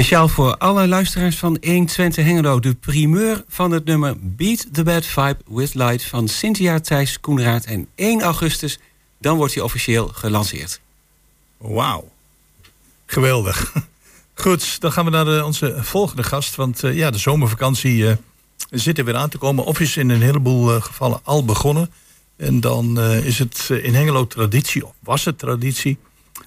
Speciaal voor alle luisteraars van 120 Hengelo... de primeur van het nummer Beat the Bad Vibe with Light... van Cynthia Thijs Koenraad. En 1 augustus, dan wordt hij officieel gelanceerd. Wauw. Geweldig. Goed, dan gaan we naar onze volgende gast. Want eh, ja, de zomervakantie eh, zit er weer aan te komen. Of is in een heleboel eh, gevallen al begonnen. En dan is het in Hengelo traditie, of was het traditie...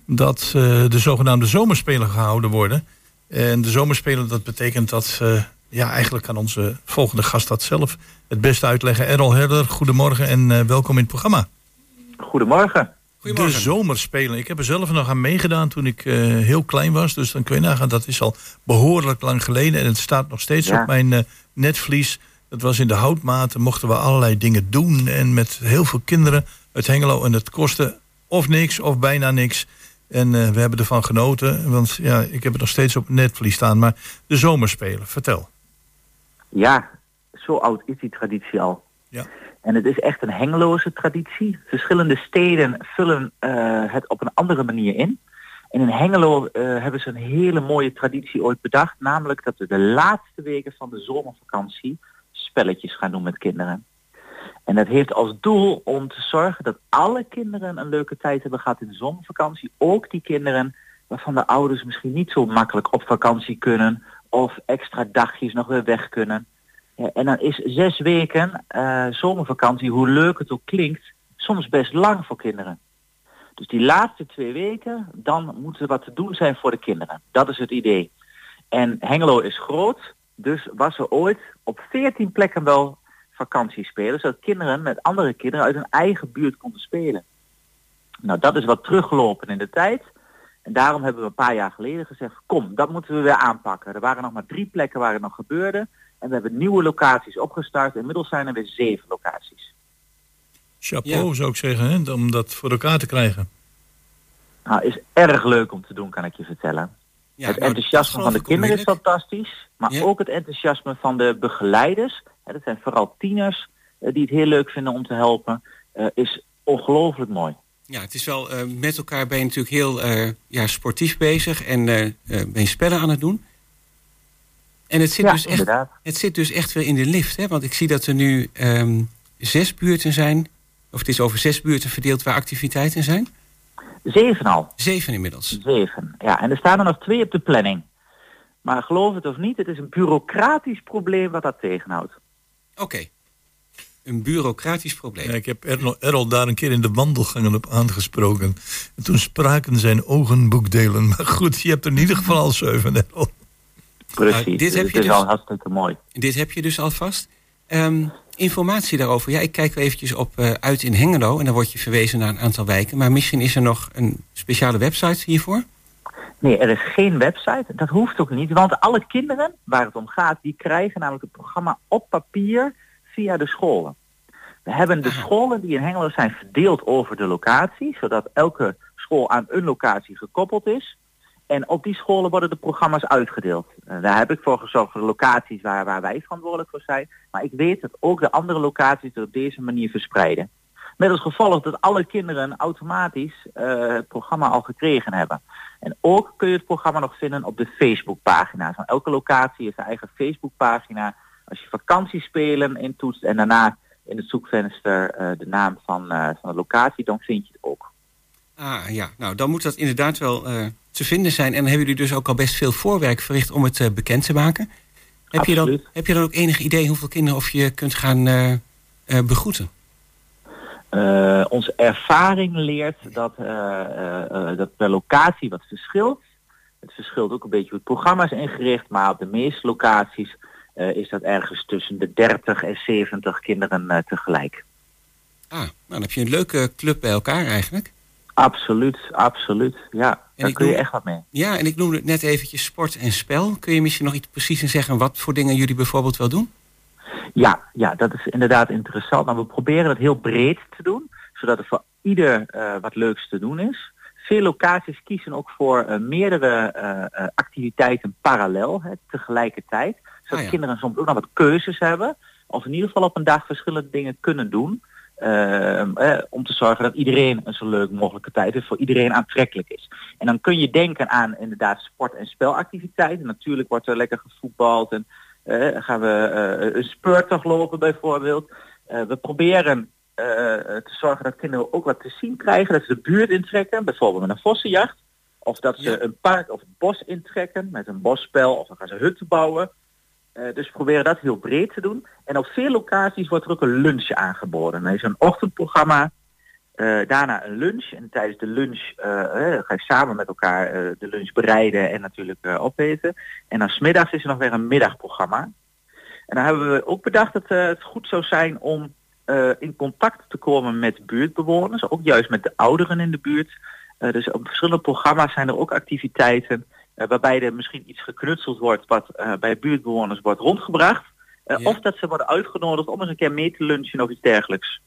dat de zogenaamde zomerspelen gehouden worden. En de zomerspelen, dat betekent dat... eh, ja, eigenlijk kan onze volgende gast dat zelf het beste uitleggen. Errol Herder, goedemorgen en eh, welkom in het programma. Goedemorgen. De zomerspelen. Ik heb er zelf nog aan meegedaan toen ik eh, heel klein was. Dus dan kun je nagaan, dat is al behoorlijk lang geleden. En het staat nog steeds Ja. op mijn eh, netvlies. Dat was in de houtmaten, mochten we allerlei dingen doen. En met heel veel kinderen uit Hengelo. En het kostte of niks of bijna niks. En eh, we hebben ervan genoten. Want ja, ik heb het nog steeds op netvlies staan. Maar de zomerspelen, vertel. Ja, zo oud is die traditie al. Ja. En het is echt een hengeloze traditie. Verschillende steden vullen eh, het op een andere manier in. En in Hengelo eh, hebben ze een hele mooie traditie ooit bedacht. Namelijk dat we de laatste weken van de zomervakantie spelletjes gaan doen met kinderen. En dat heeft als doel om te zorgen dat alle kinderen een leuke tijd hebben gehad in de zomervakantie. Ook die kinderen waarvan de ouders misschien niet zo makkelijk op vakantie kunnen. Of extra dagjes nog weer weg kunnen. En dan is zes weken eh, zomervakantie, hoe leuk het ook klinkt, soms best lang voor kinderen. Dus die laatste twee weken, dan moet er wat te doen zijn voor de kinderen. Dat is het idee. En Hengelo is groot, dus was er ooit op 14 plekken wel vakantiespelen, zodat kinderen met andere kinderen uit hun eigen buurt konden spelen. Nou, dat is wat teruggelopen in de tijd. En daarom hebben we een paar jaar geleden gezegd, kom, dat moeten we weer aanpakken. Er waren nog maar drie plekken waar het nog gebeurde. En we hebben nieuwe locaties opgestart. Inmiddels zijn er weer zeven locaties. Chapeau zou ik zeggen, hè, om dat voor elkaar te krijgen. Nou, is erg leuk om te doen, kan ik je vertellen. Ja, het nou, enthousiasme van de kinderen is fantastisch. Maar Ja. ook het enthousiasme van de begeleiders. Hè, dat zijn vooral tieners eh, die het heel leuk vinden om te helpen. eh, is ongelooflijk mooi. Ja, het is wel, eh, met elkaar ben je natuurlijk heel ja, sportief bezig en ben je spellen aan het doen. En het zit, ja, dus echt, het zit dus echt weer in de lift, hè? want ik zie dat er nu ehm, zes buurten zijn, of het is over zes buurten verdeeld waar activiteiten zijn. Zeven al. Zeven inmiddels. Zeven. Ja, en er staan er nog twee op de planning. Maar geloof het of niet, het is een bureaucratisch probleem wat dat tegenhoudt. Oké. Een bureaucratisch probleem. Ja, ik heb Errol, Errol daar een keer in de wandelgangen op aangesproken. En toen spraken zijn ogen boekdelen. Maar goed, je hebt er in ieder geval al zeven, Errol. Precies. Nou, dit heb het je is dus- al hartstikke mooi. Dit heb je dus alvast. Ehm, informatie daarover. Ja, ik kijk wel eventjes op eh, uit in Hengelo. En dan word je verwezen naar een aantal wijken. Maar misschien is er nog een speciale website hiervoor. Nee, er is geen website. Dat hoeft ook niet. Want alle kinderen waar het om gaat, die krijgen namelijk het programma op papier via de scholen. We hebben de Aha. scholen die in Hengelo zijn verdeeld over de locatie, zodat elke school aan een locatie gekoppeld is. En op die scholen worden de programma's uitgedeeld. Eh, daar heb ik voor gezorgd voor de locaties waar, waar wij verantwoordelijk voor zijn. Maar ik weet dat ook de andere locaties het op deze manier verspreiden. Met als gevolg dat alle kinderen automatisch eh, het programma al gekregen hebben. En ook kun je het programma nog vinden op de Facebookpagina. Van elke locatie is een eigen Facebookpagina. Als je vakantiespelen intoetst en daarna in het zoekvenster eh, de naam van, van de locatie, dan vind je het ook. Ah ja, nou dan moet dat inderdaad wel te vinden zijn. En dan hebben jullie dus ook al best veel voorwerk verricht om het eh, bekend te maken. Heb je, dan, heb je dan ook enig idee hoeveel kinderen of je kunt gaan eh, eh, begroeten? Onze ervaring leert dat, dat per locatie wat verschilt. Het verschilt ook een beetje hoe het programma is ingericht, maar op de meeste locaties is dat ergens tussen de 30 en 70 kinderen tegelijk. Ah, nou dan heb je een leuke club bij elkaar eigenlijk. Absoluut, absoluut. Ja, daar ik kun je echt wat mee. Ja, en ik noemde het net eventjes sport en spel. Kun je misschien nog iets preciezer zeggen wat voor dingen jullie bijvoorbeeld wel doen? Ja, ja, dat is inderdaad interessant. Maar we proberen het heel breed te doen, zodat er voor ieder eh, wat leuks te doen is. Veel locaties kiezen ook voor eh, meerdere eh, activiteiten parallel, hè, tegelijkertijd. Zodat Ah, ja. kinderen soms ook nog wat keuzes hebben. Of in ieder geval op een dag verschillende dingen kunnen doen. Eh, om te zorgen dat iedereen een zo leuk mogelijke tijd heeft, voor iedereen aantrekkelijk is. En dan kun je denken aan inderdaad sport- en spelactiviteiten. Natuurlijk wordt er lekker gevoetbald en eh, gaan we eh, een speurtocht lopen bijvoorbeeld. Eh, we proberen te zorgen dat kinderen ook wat te zien krijgen, dat ze de buurt intrekken, bijvoorbeeld met een vossenjacht. Of dat ze Ja. een park of het bos intrekken met een bosspel of dan gaan ze hutten bouwen. Eh, dus we proberen dat heel breed te doen. En op veel locaties wordt er ook een lunch aangeboden. Er is een ochtendprogramma, eh, daarna een lunch. En tijdens de lunch eh, ga je samen met elkaar de lunch bereiden en natuurlijk opeten. En dan smiddags is er nog weer een middagprogramma. En dan hebben we ook bedacht dat het goed zou zijn om in contact te komen met buurtbewoners. Ook juist met de ouderen in de buurt. Dus op verschillende programma's zijn er ook activiteiten waarbij er misschien iets geknutseld wordt wat eh, bij buurtbewoners wordt rondgebracht. Eh, Ja. Of dat ze worden uitgenodigd om eens een keer mee te lunchen of iets dergelijks.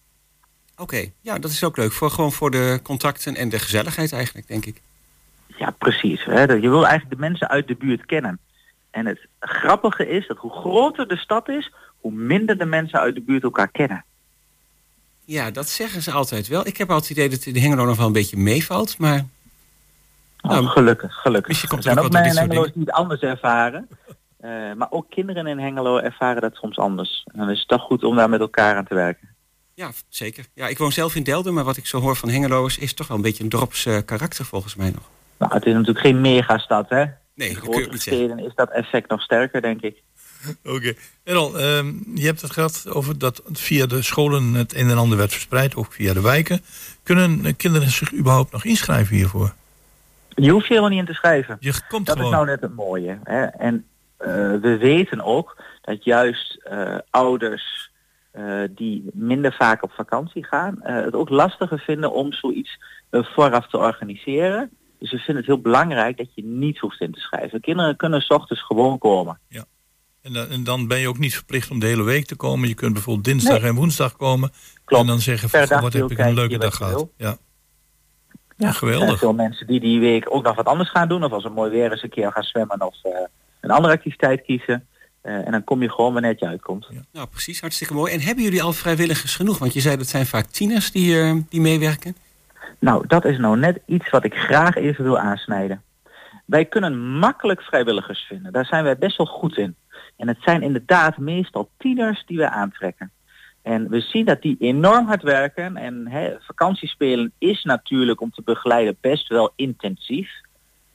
Oké, ja, dat is ook leuk. Voor, gewoon voor de contacten en de gezelligheid eigenlijk, denk ik. Ja, precies. Hè. Je wil eigenlijk de mensen uit de buurt kennen. En het grappige is dat hoe groter de stad is, hoe minder de mensen uit de buurt elkaar kennen. Ja, dat zeggen ze altijd wel. Ik heb altijd het idee dat de Hengelo nog wel een beetje meevalt, maar Oh, Nou, gelukkig, gelukkig. komt er zijn er ook door in Hengelo die het anders ervaren. Eh, maar ook kinderen in Hengelo ervaren dat soms anders. En dan is het toch goed om daar met elkaar aan te werken. ja, zeker. Ja, ik woon zelf in Delden, maar wat ik zo hoor van Hengeloers is toch wel een beetje een drops eh, karakter volgens mij nog. Nou, het is natuurlijk geen megastad, hè? Nee, In grotere niet zeggen. steden is dat effect nog sterker, denk ik. Oké. Errol, ehm, je hebt het gehad over dat via de scholen het een en ander werd verspreid, ook via de wijken. Kunnen kinderen zich überhaupt nog inschrijven hiervoor? Je hoeft je helemaal niet in te schrijven. Je komt Dat gewoon. is nou net het mooie. Hè? En eh, we weten ook dat juist eh, ouders eh, die minder vaak op vakantie gaan, het ook lastiger vinden om zoiets vooraf te organiseren. Dus we vinden het heel belangrijk dat je niet hoeft in te schrijven. Kinderen kunnen s ochtends gewoon komen. En, dan, en dan ben je ook niet verplicht om de hele week te komen. Je kunt bijvoorbeeld dinsdag Nee. en woensdag komen. Klopt. En dan zeggen van, wat heb ik een leuke dag gehad. Ja. Ja, geweldig. Er zijn veel mensen die die week ook nog wat anders gaan doen. Of als het mooi weer is een keer gaan zwemmen of eh, een andere activiteit kiezen. Eh, en dan kom je gewoon wanneer het je uitkomt. Nou, precies, hartstikke mooi. En hebben jullie al vrijwilligers genoeg? Want je zei dat zijn vaak tieners die, eh, die meewerken. Nou, dat is nou net iets wat ik graag even wil aansnijden. Wij kunnen makkelijk vrijwilligers vinden. Daar zijn wij best wel goed in. En het zijn inderdaad meestal tieners die we aantrekken. En we zien dat die enorm hard werken. En hè, vakantiespelen is natuurlijk om te begeleiden best wel intensief.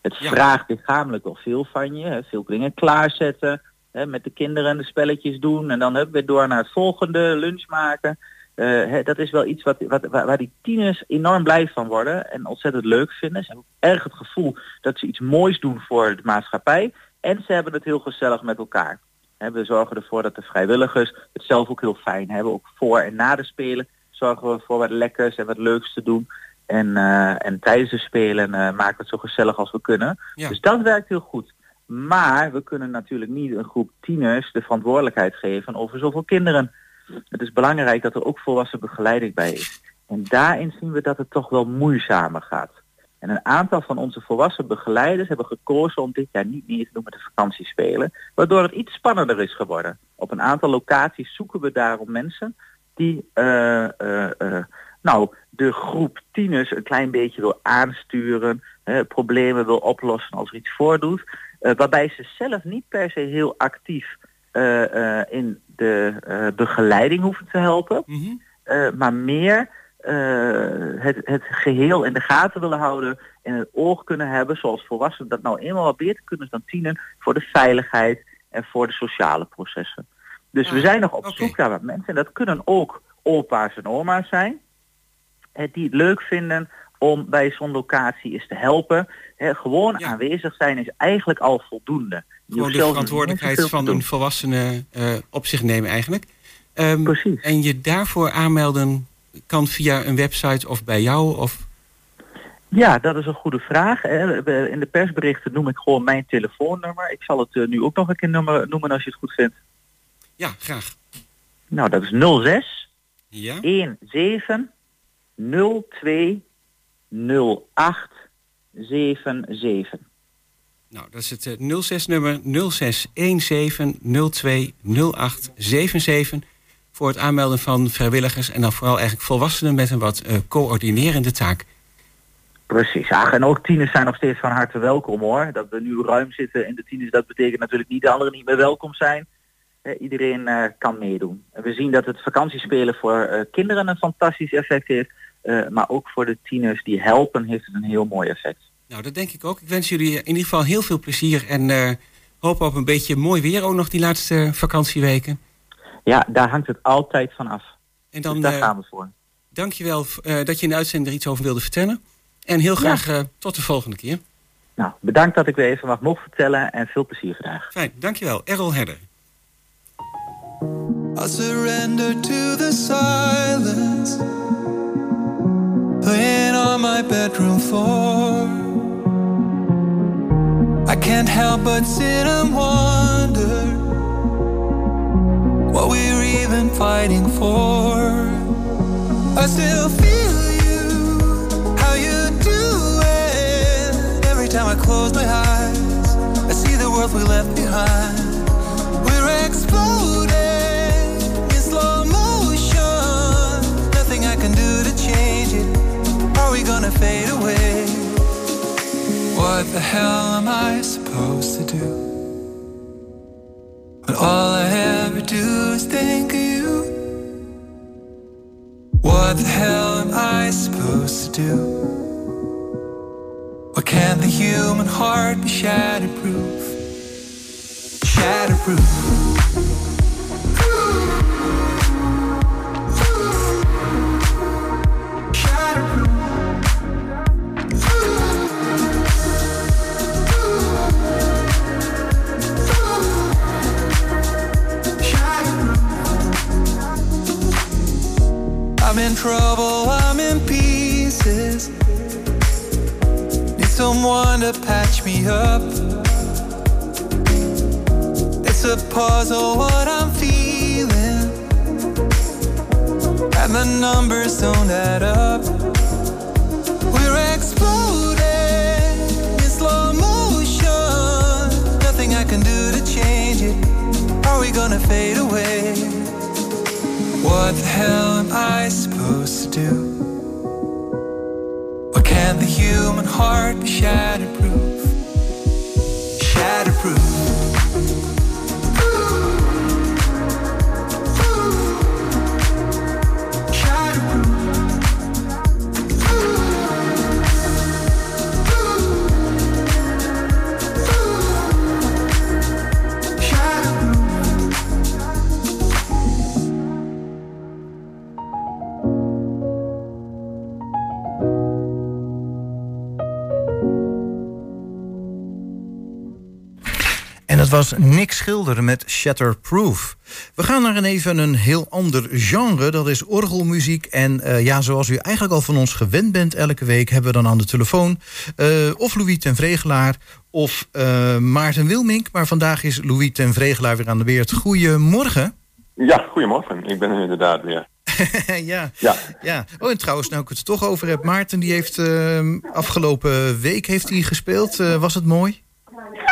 Het Ja. vraagt lichamelijk wel veel van je. Hè, veel dingen klaarzetten. Hè, met de kinderen de spelletjes doen. En dan hebben we door naar het volgende lunch maken. Eh, dat is wel iets wat, wat, waar, waar die tieners enorm blij van worden en ontzettend leuk vinden. Ze hebben erg het gevoel dat ze iets moois doen voor de maatschappij. En ze hebben het heel gezellig met elkaar. We zorgen ervoor dat de vrijwilligers het zelf ook heel fijn hebben. Ook voor en na de spelen zorgen we voor wat lekkers en wat leuks te doen. En, eh, en tijdens de spelen eh, maken we het zo gezellig als we kunnen. Ja. Dus dat werkt heel goed. Maar we kunnen natuurlijk niet een groep tieners de verantwoordelijkheid geven over zoveel kinderen. Het is belangrijk dat er ook volwassen begeleiding bij is. En daarin zien we dat het toch wel moeizamer gaat. En een aantal van onze volwassen begeleiders hebben gekozen om dit jaar niet meer te doen met de vakantiespelen. Waardoor het iets spannender is geworden. Op een aantal locaties zoeken we daarom mensen die eh, eh, eh, nou, de groep tieners een klein beetje wil aansturen. hè, problemen wil oplossen als er iets voordoet. waarbij ze zelf niet per se heel actief in de begeleiding hoeven te helpen. Mhm. maar meer eh, het, het geheel in de gaten willen houden en het oog kunnen hebben, zoals volwassenen dat nou eenmaal wat beter kunnen dan tienen, voor de veiligheid en voor de sociale processen. Dus we zijn nog op zoek naar wat mensen. En dat kunnen ook opa's en oma's zijn. eh, die het leuk vinden om bij zo'n locatie eens te helpen. Gewoon Ja. aanwezig zijn is eigenlijk al voldoende. Je Gewoon de verantwoordelijkheid van een volwassene eh, op zich nemen eigenlijk. Ehm, Precies. en je daarvoor aanmelden kan via een website of bij jou of... Ja, dat is een goede vraag. In de persberichten noem ik gewoon mijn telefoonnummer. Ik zal het eh, nu ook nog een keer nummer, noemen als je het goed vindt. Ja, graag. Nou, dat is 06 Ja? 17 02 08 77. Nou, dat is het eh, 06-nummer 0617020877. Voor het aanmelden van vrijwilligers en dan vooral eigenlijk volwassenen met een wat eh, coördinerende taak. Precies. Ja, en ook tieners zijn nog steeds van harte welkom hoor. Dat we nu ruim zitten in de tieners, dat betekent natuurlijk niet dat anderen niet meer welkom zijn. Eh, iedereen eh, kan meedoen. En we zien dat het vakantiespelen voor kinderen een fantastisch effect heeft. maar ook voor de tieners die helpen heeft het een heel mooi effect. Nou, dat denk ik ook. Ik wens jullie in ieder geval heel veel plezier en hoop op een beetje mooi weer ook nog die laatste vakantieweken. Ja, daar hangt het altijd van af. En dan dus daar eh, gaan we voor. dankjewel eh dat je in de uitzending er iets over wilde vertellen. En heel graag eh, tot de volgende keer. Nou, bedankt dat ik weer even mag mogen vertellen en veel plezier vandaag. Fijn, dankjewel. Errol Herder. I surrender to the silence, laying on my bedroom floor. I can't help but sit and wonder what we're even fighting for. I still feel you, how you do it. Every time I close my eyes, I see the world we left behind. We're exploding in slow motion. Nothing I can do to change it. Are we gonna fade away? What the hell am I supposed to do? When all I ever do is think of you. What the hell am I supposed to do? Why can't the human heart be shatterproof? Shatterproof. Trouble, I'm in pieces. Need someone to patch me up. It's a puzzle what I'm feeling. And the numbers don't add up. We're exploding in slow motion. Nothing I can do to change it. Are we gonna fade away? What the hell am I do? Why can't the human heart be shatterproof? Shatterproof. Was Nick Schilder met Shatterproof. We gaan naar een even een heel ander genre. Dat is orgelmuziek. En eh, ja, zoals u eigenlijk al van ons gewend bent elke week... hebben we dan aan de telefoon eh, of Louis ten Vregelaar of eh, Maarten Wilmink. Maar vandaag is Louis ten Vregelaar weer aan de beurt. Goedemorgen. Ja, goedemorgen. Ik ben er inderdaad weer. ja, Ja, ja. Oh, en trouwens, nou ik het er toch over heb... Maarten die heeft afgelopen week heeft hij gespeeld. Was het mooi?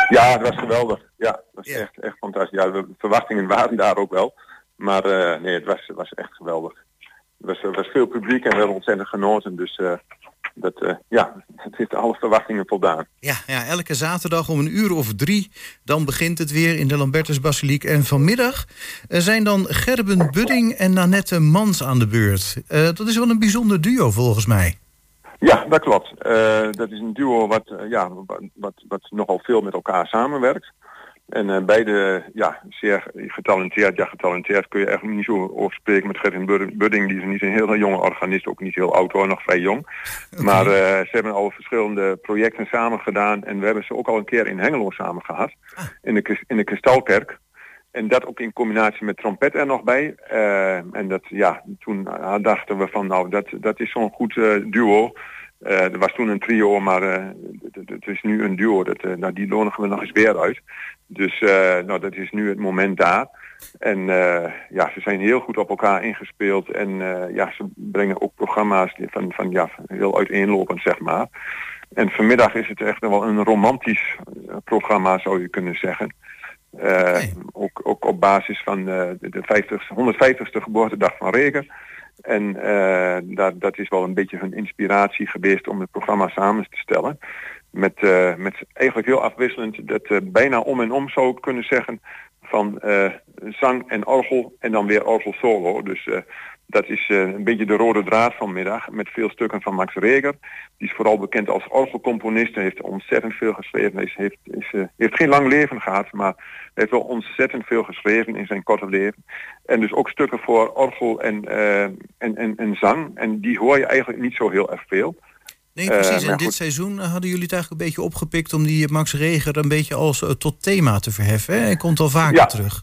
Ja het was geweldig. Ja, het was Ja. echt, echt fantastisch. Ja, de verwachtingen waren daar ook wel. Maar eh, nee, het was, was echt geweldig. Er was, er was veel publiek en we hebben ontzettend genoten. Dus eh, dat, eh, ja, het heeft alle verwachtingen voldaan. Ja, ja, elke zaterdag om een uur of drie... dan begint het weer in de Lambertusbasiliek. En vanmiddag zijn dan Gerben Budding en Nanette Mans aan de beurt. Dat is wel een bijzonder duo volgens mij. Ja, dat klopt. Eh, dat is een duo wat, eh, ja, wat, wat, nogal veel met elkaar samenwerkt. En eh, beide ja, zeer getalenteerd. Ja, getalenteerd kun je eigenlijk niet zo over spreken met Bud- Budding. Die is niet een hele jonge organist, ook niet heel oud hoor, nog vrij jong. Maar ze hebben al verschillende projecten samen gedaan. En we hebben ze ook al een keer in Hengelo samen gehad. In de, in de Kristalkerk. En dat ook in combinatie met trompet er nog bij. Eh, en dat, ja, toen dachten we van, nou, dat, dat is zo'n goed eh, duo. Eh, er was toen een trio, maar het- is nu een duo. Dat, nou, die nodigen we nog eens weer uit. Dus nou, dat is nu het moment daar. En ja, ze zijn heel goed op elkaar ingespeeld. En ja, ze brengen ook programma's van, van ja, heel uiteenlopend, zeg maar. En vanmiddag is het echt wel een romantisch programma, zou je kunnen zeggen. Eh, ook, ook op basis van eh, de, de 50, 150ste geboortedag van Reger. En eh, dat, dat is wel een beetje hun inspiratie geweest om het programma samen te stellen. Met, met eigenlijk heel afwisselend dat bijna om en om zou ik kunnen zeggen van zang en orgel en dan weer orgel solo. Dus dat is eh, een beetje de rode draad vanmiddag met veel stukken van Max Reger. Die is vooral bekend als orgelcomponist. Hij heeft ontzettend veel geschreven. Hij heeft, is, eh, heeft geen lang leven gehad, maar heeft wel ontzettend veel geschreven in zijn korte leven. En dus ook stukken voor orgel en, eh, en, en, en zang. En die hoor je eigenlijk niet zo heel erg veel. Nee, precies. en dit seizoen hadden jullie het eigenlijk een beetje opgepikt... om die Max Reger een beetje als tot thema te verheffen. Hè? Hij komt al vaker Ja. terug.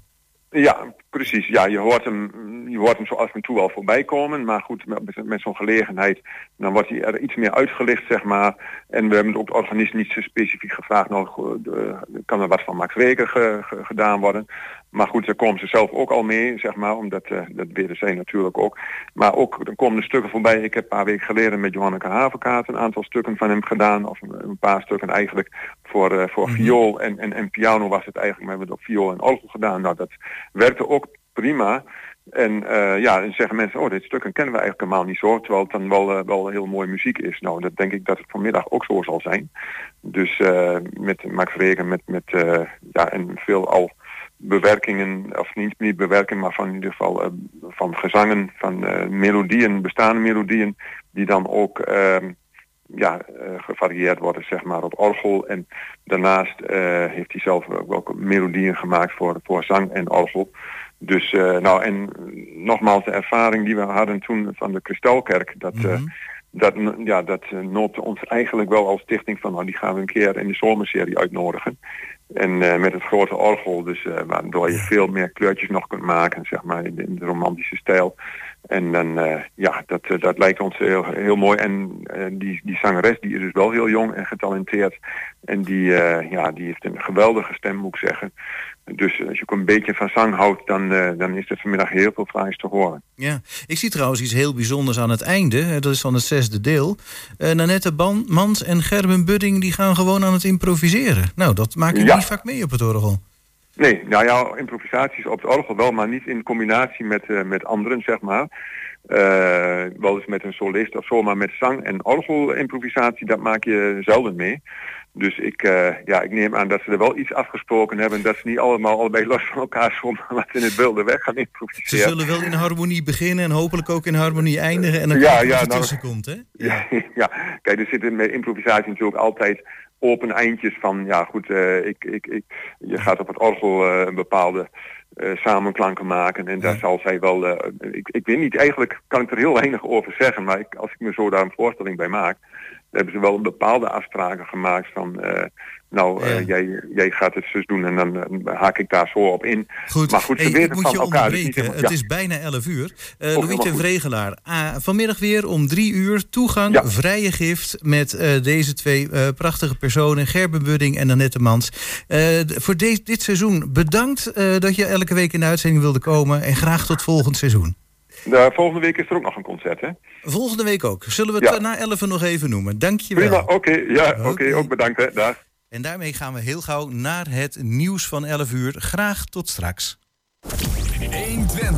Ja, precies. Ja, je hoort hem, je hoort hem zo af en toe wel voorbij komen. Maar goed, met, zo'n gelegenheid, dan wordt hij er iets meer uitgelicht, zeg maar. En we hebben ook de organist niet zo specifiek gevraagd, nou, de- kan er wat van Max ge- gedaan worden? Maar goed, daar komen ze zelf ook al mee, zeg maar, omdat eh, dat willen zij natuurlijk ook. Maar ook, er komen er stukken voorbij. Ik heb een paar weken geleden met Johanneke Havenkaart een aantal stukken van hem gedaan. Of een, een paar stukken eigenlijk voor, eh, voor viool en, en, en piano was het eigenlijk. Maar we hebben het op viool en orgel gedaan. Nou, dat werkte ook prima. En eh, ja, dan zeggen mensen, oh, dit stukken kennen we eigenlijk helemaal niet zo. Terwijl het dan wel, wel heel mooie muziek is. Nou, dat denk ik dat het vanmiddag ook zo zal zijn. Dus met Max Reger, met, met ja, en veel al bewerkingen, of niet, niet bewerken, maar van in ieder geval eh, van gezangen, van eh, melodieën, bestaande melodieën, die dan ook ehm, ja, eh, gevarieerd worden, zeg maar, op orgel. En daarnaast heeft hij zelf ook melodieën gemaakt voor, voor zang en orgel. Dus, nou, en nogmaals, de ervaring die we hadden toen van de Kristalkerk, dat, eh, dat, ja, dat noopte ons eigenlijk wel als stichting van, nou, die gaan we een keer in de zomerserie uitnodigen. En eh, met het grote orgel, dus eh, waardoor je veel meer kleurtjes nog kunt maken, zeg maar, in de, in de romantische stijl. En dan, eh, ja, dat, eh, dat lijkt ons heel, heel mooi. En eh, die, die zangeres, die is dus wel heel jong en getalenteerd. En die, ja, die heeft een geweldige stem, moet ik zeggen. Dus als je ook een beetje van zang houdt, dan, dan is er vanmiddag heel veel fraais te horen. Ja, ik zie trouwens iets heel bijzonders aan het einde. Dat is van het zesde deel. Nanette Ban Mans en Gerben Budding die gaan gewoon aan het improviseren. Nou, dat maak je Ja. niet vaak mee op het orgel. Nee, nou ja, improvisaties op het orgel wel, maar niet in combinatie met, eh, met anderen, zeg maar. Eh, wel eens met een solist of zo, maar met zang en orgelimprovisatie, dat maak je zelden mee. Dus ik, eh, ja, ik neem aan dat ze er wel iets afgesproken hebben, dat ze niet allemaal allebei los van elkaar zomaar wat in het wilde weg gaan Ze improviseren. zullen wel in harmonie beginnen en hopelijk ook in harmonie eindigen. En dan Ja, ja, er nou- komt, hè? Ja, ja, kijk, er zitten met improvisatie natuurlijk altijd open eindjes van, ja goed, eh, ik, ik, ik, je gaat op het orgel eh, een bepaalde eh, samenklanken maken en daar zal zij wel, ik, ik weet niet, eigenlijk kan ik er heel weinig over zeggen, maar ik, als ik me zo daar een voorstelling bij maak, hebben ze wel bepaalde afspraken gemaakt van, eh, nou, eh, jij, jij gaat het zus doen en dan eh, haak ik daar zo op in. Goed, Maar goed, ze Hey, van je elkaar. dus helemaal- Het ja. is bijna 11 uur. Oh, Louis ten. Vregelaar, ah, vanmiddag weer om drie uur toegang, Ja. vrije gift... met deze twee prachtige personen, Gerben Budding en Annette Mans. Voor de- dit seizoen bedankt dat je elke week in de uitzending wilde komen... en graag tot volgend seizoen. De volgende week is er ook nog een concert, hè? Volgende week ook. Zullen we het Ja. na 11 nog even noemen? Dank je Prima, wel. oké, ja, oké, ook bedankt, hè, dag. En daarmee gaan we heel gauw naar het nieuws van 11 uur. Graag tot straks. 120.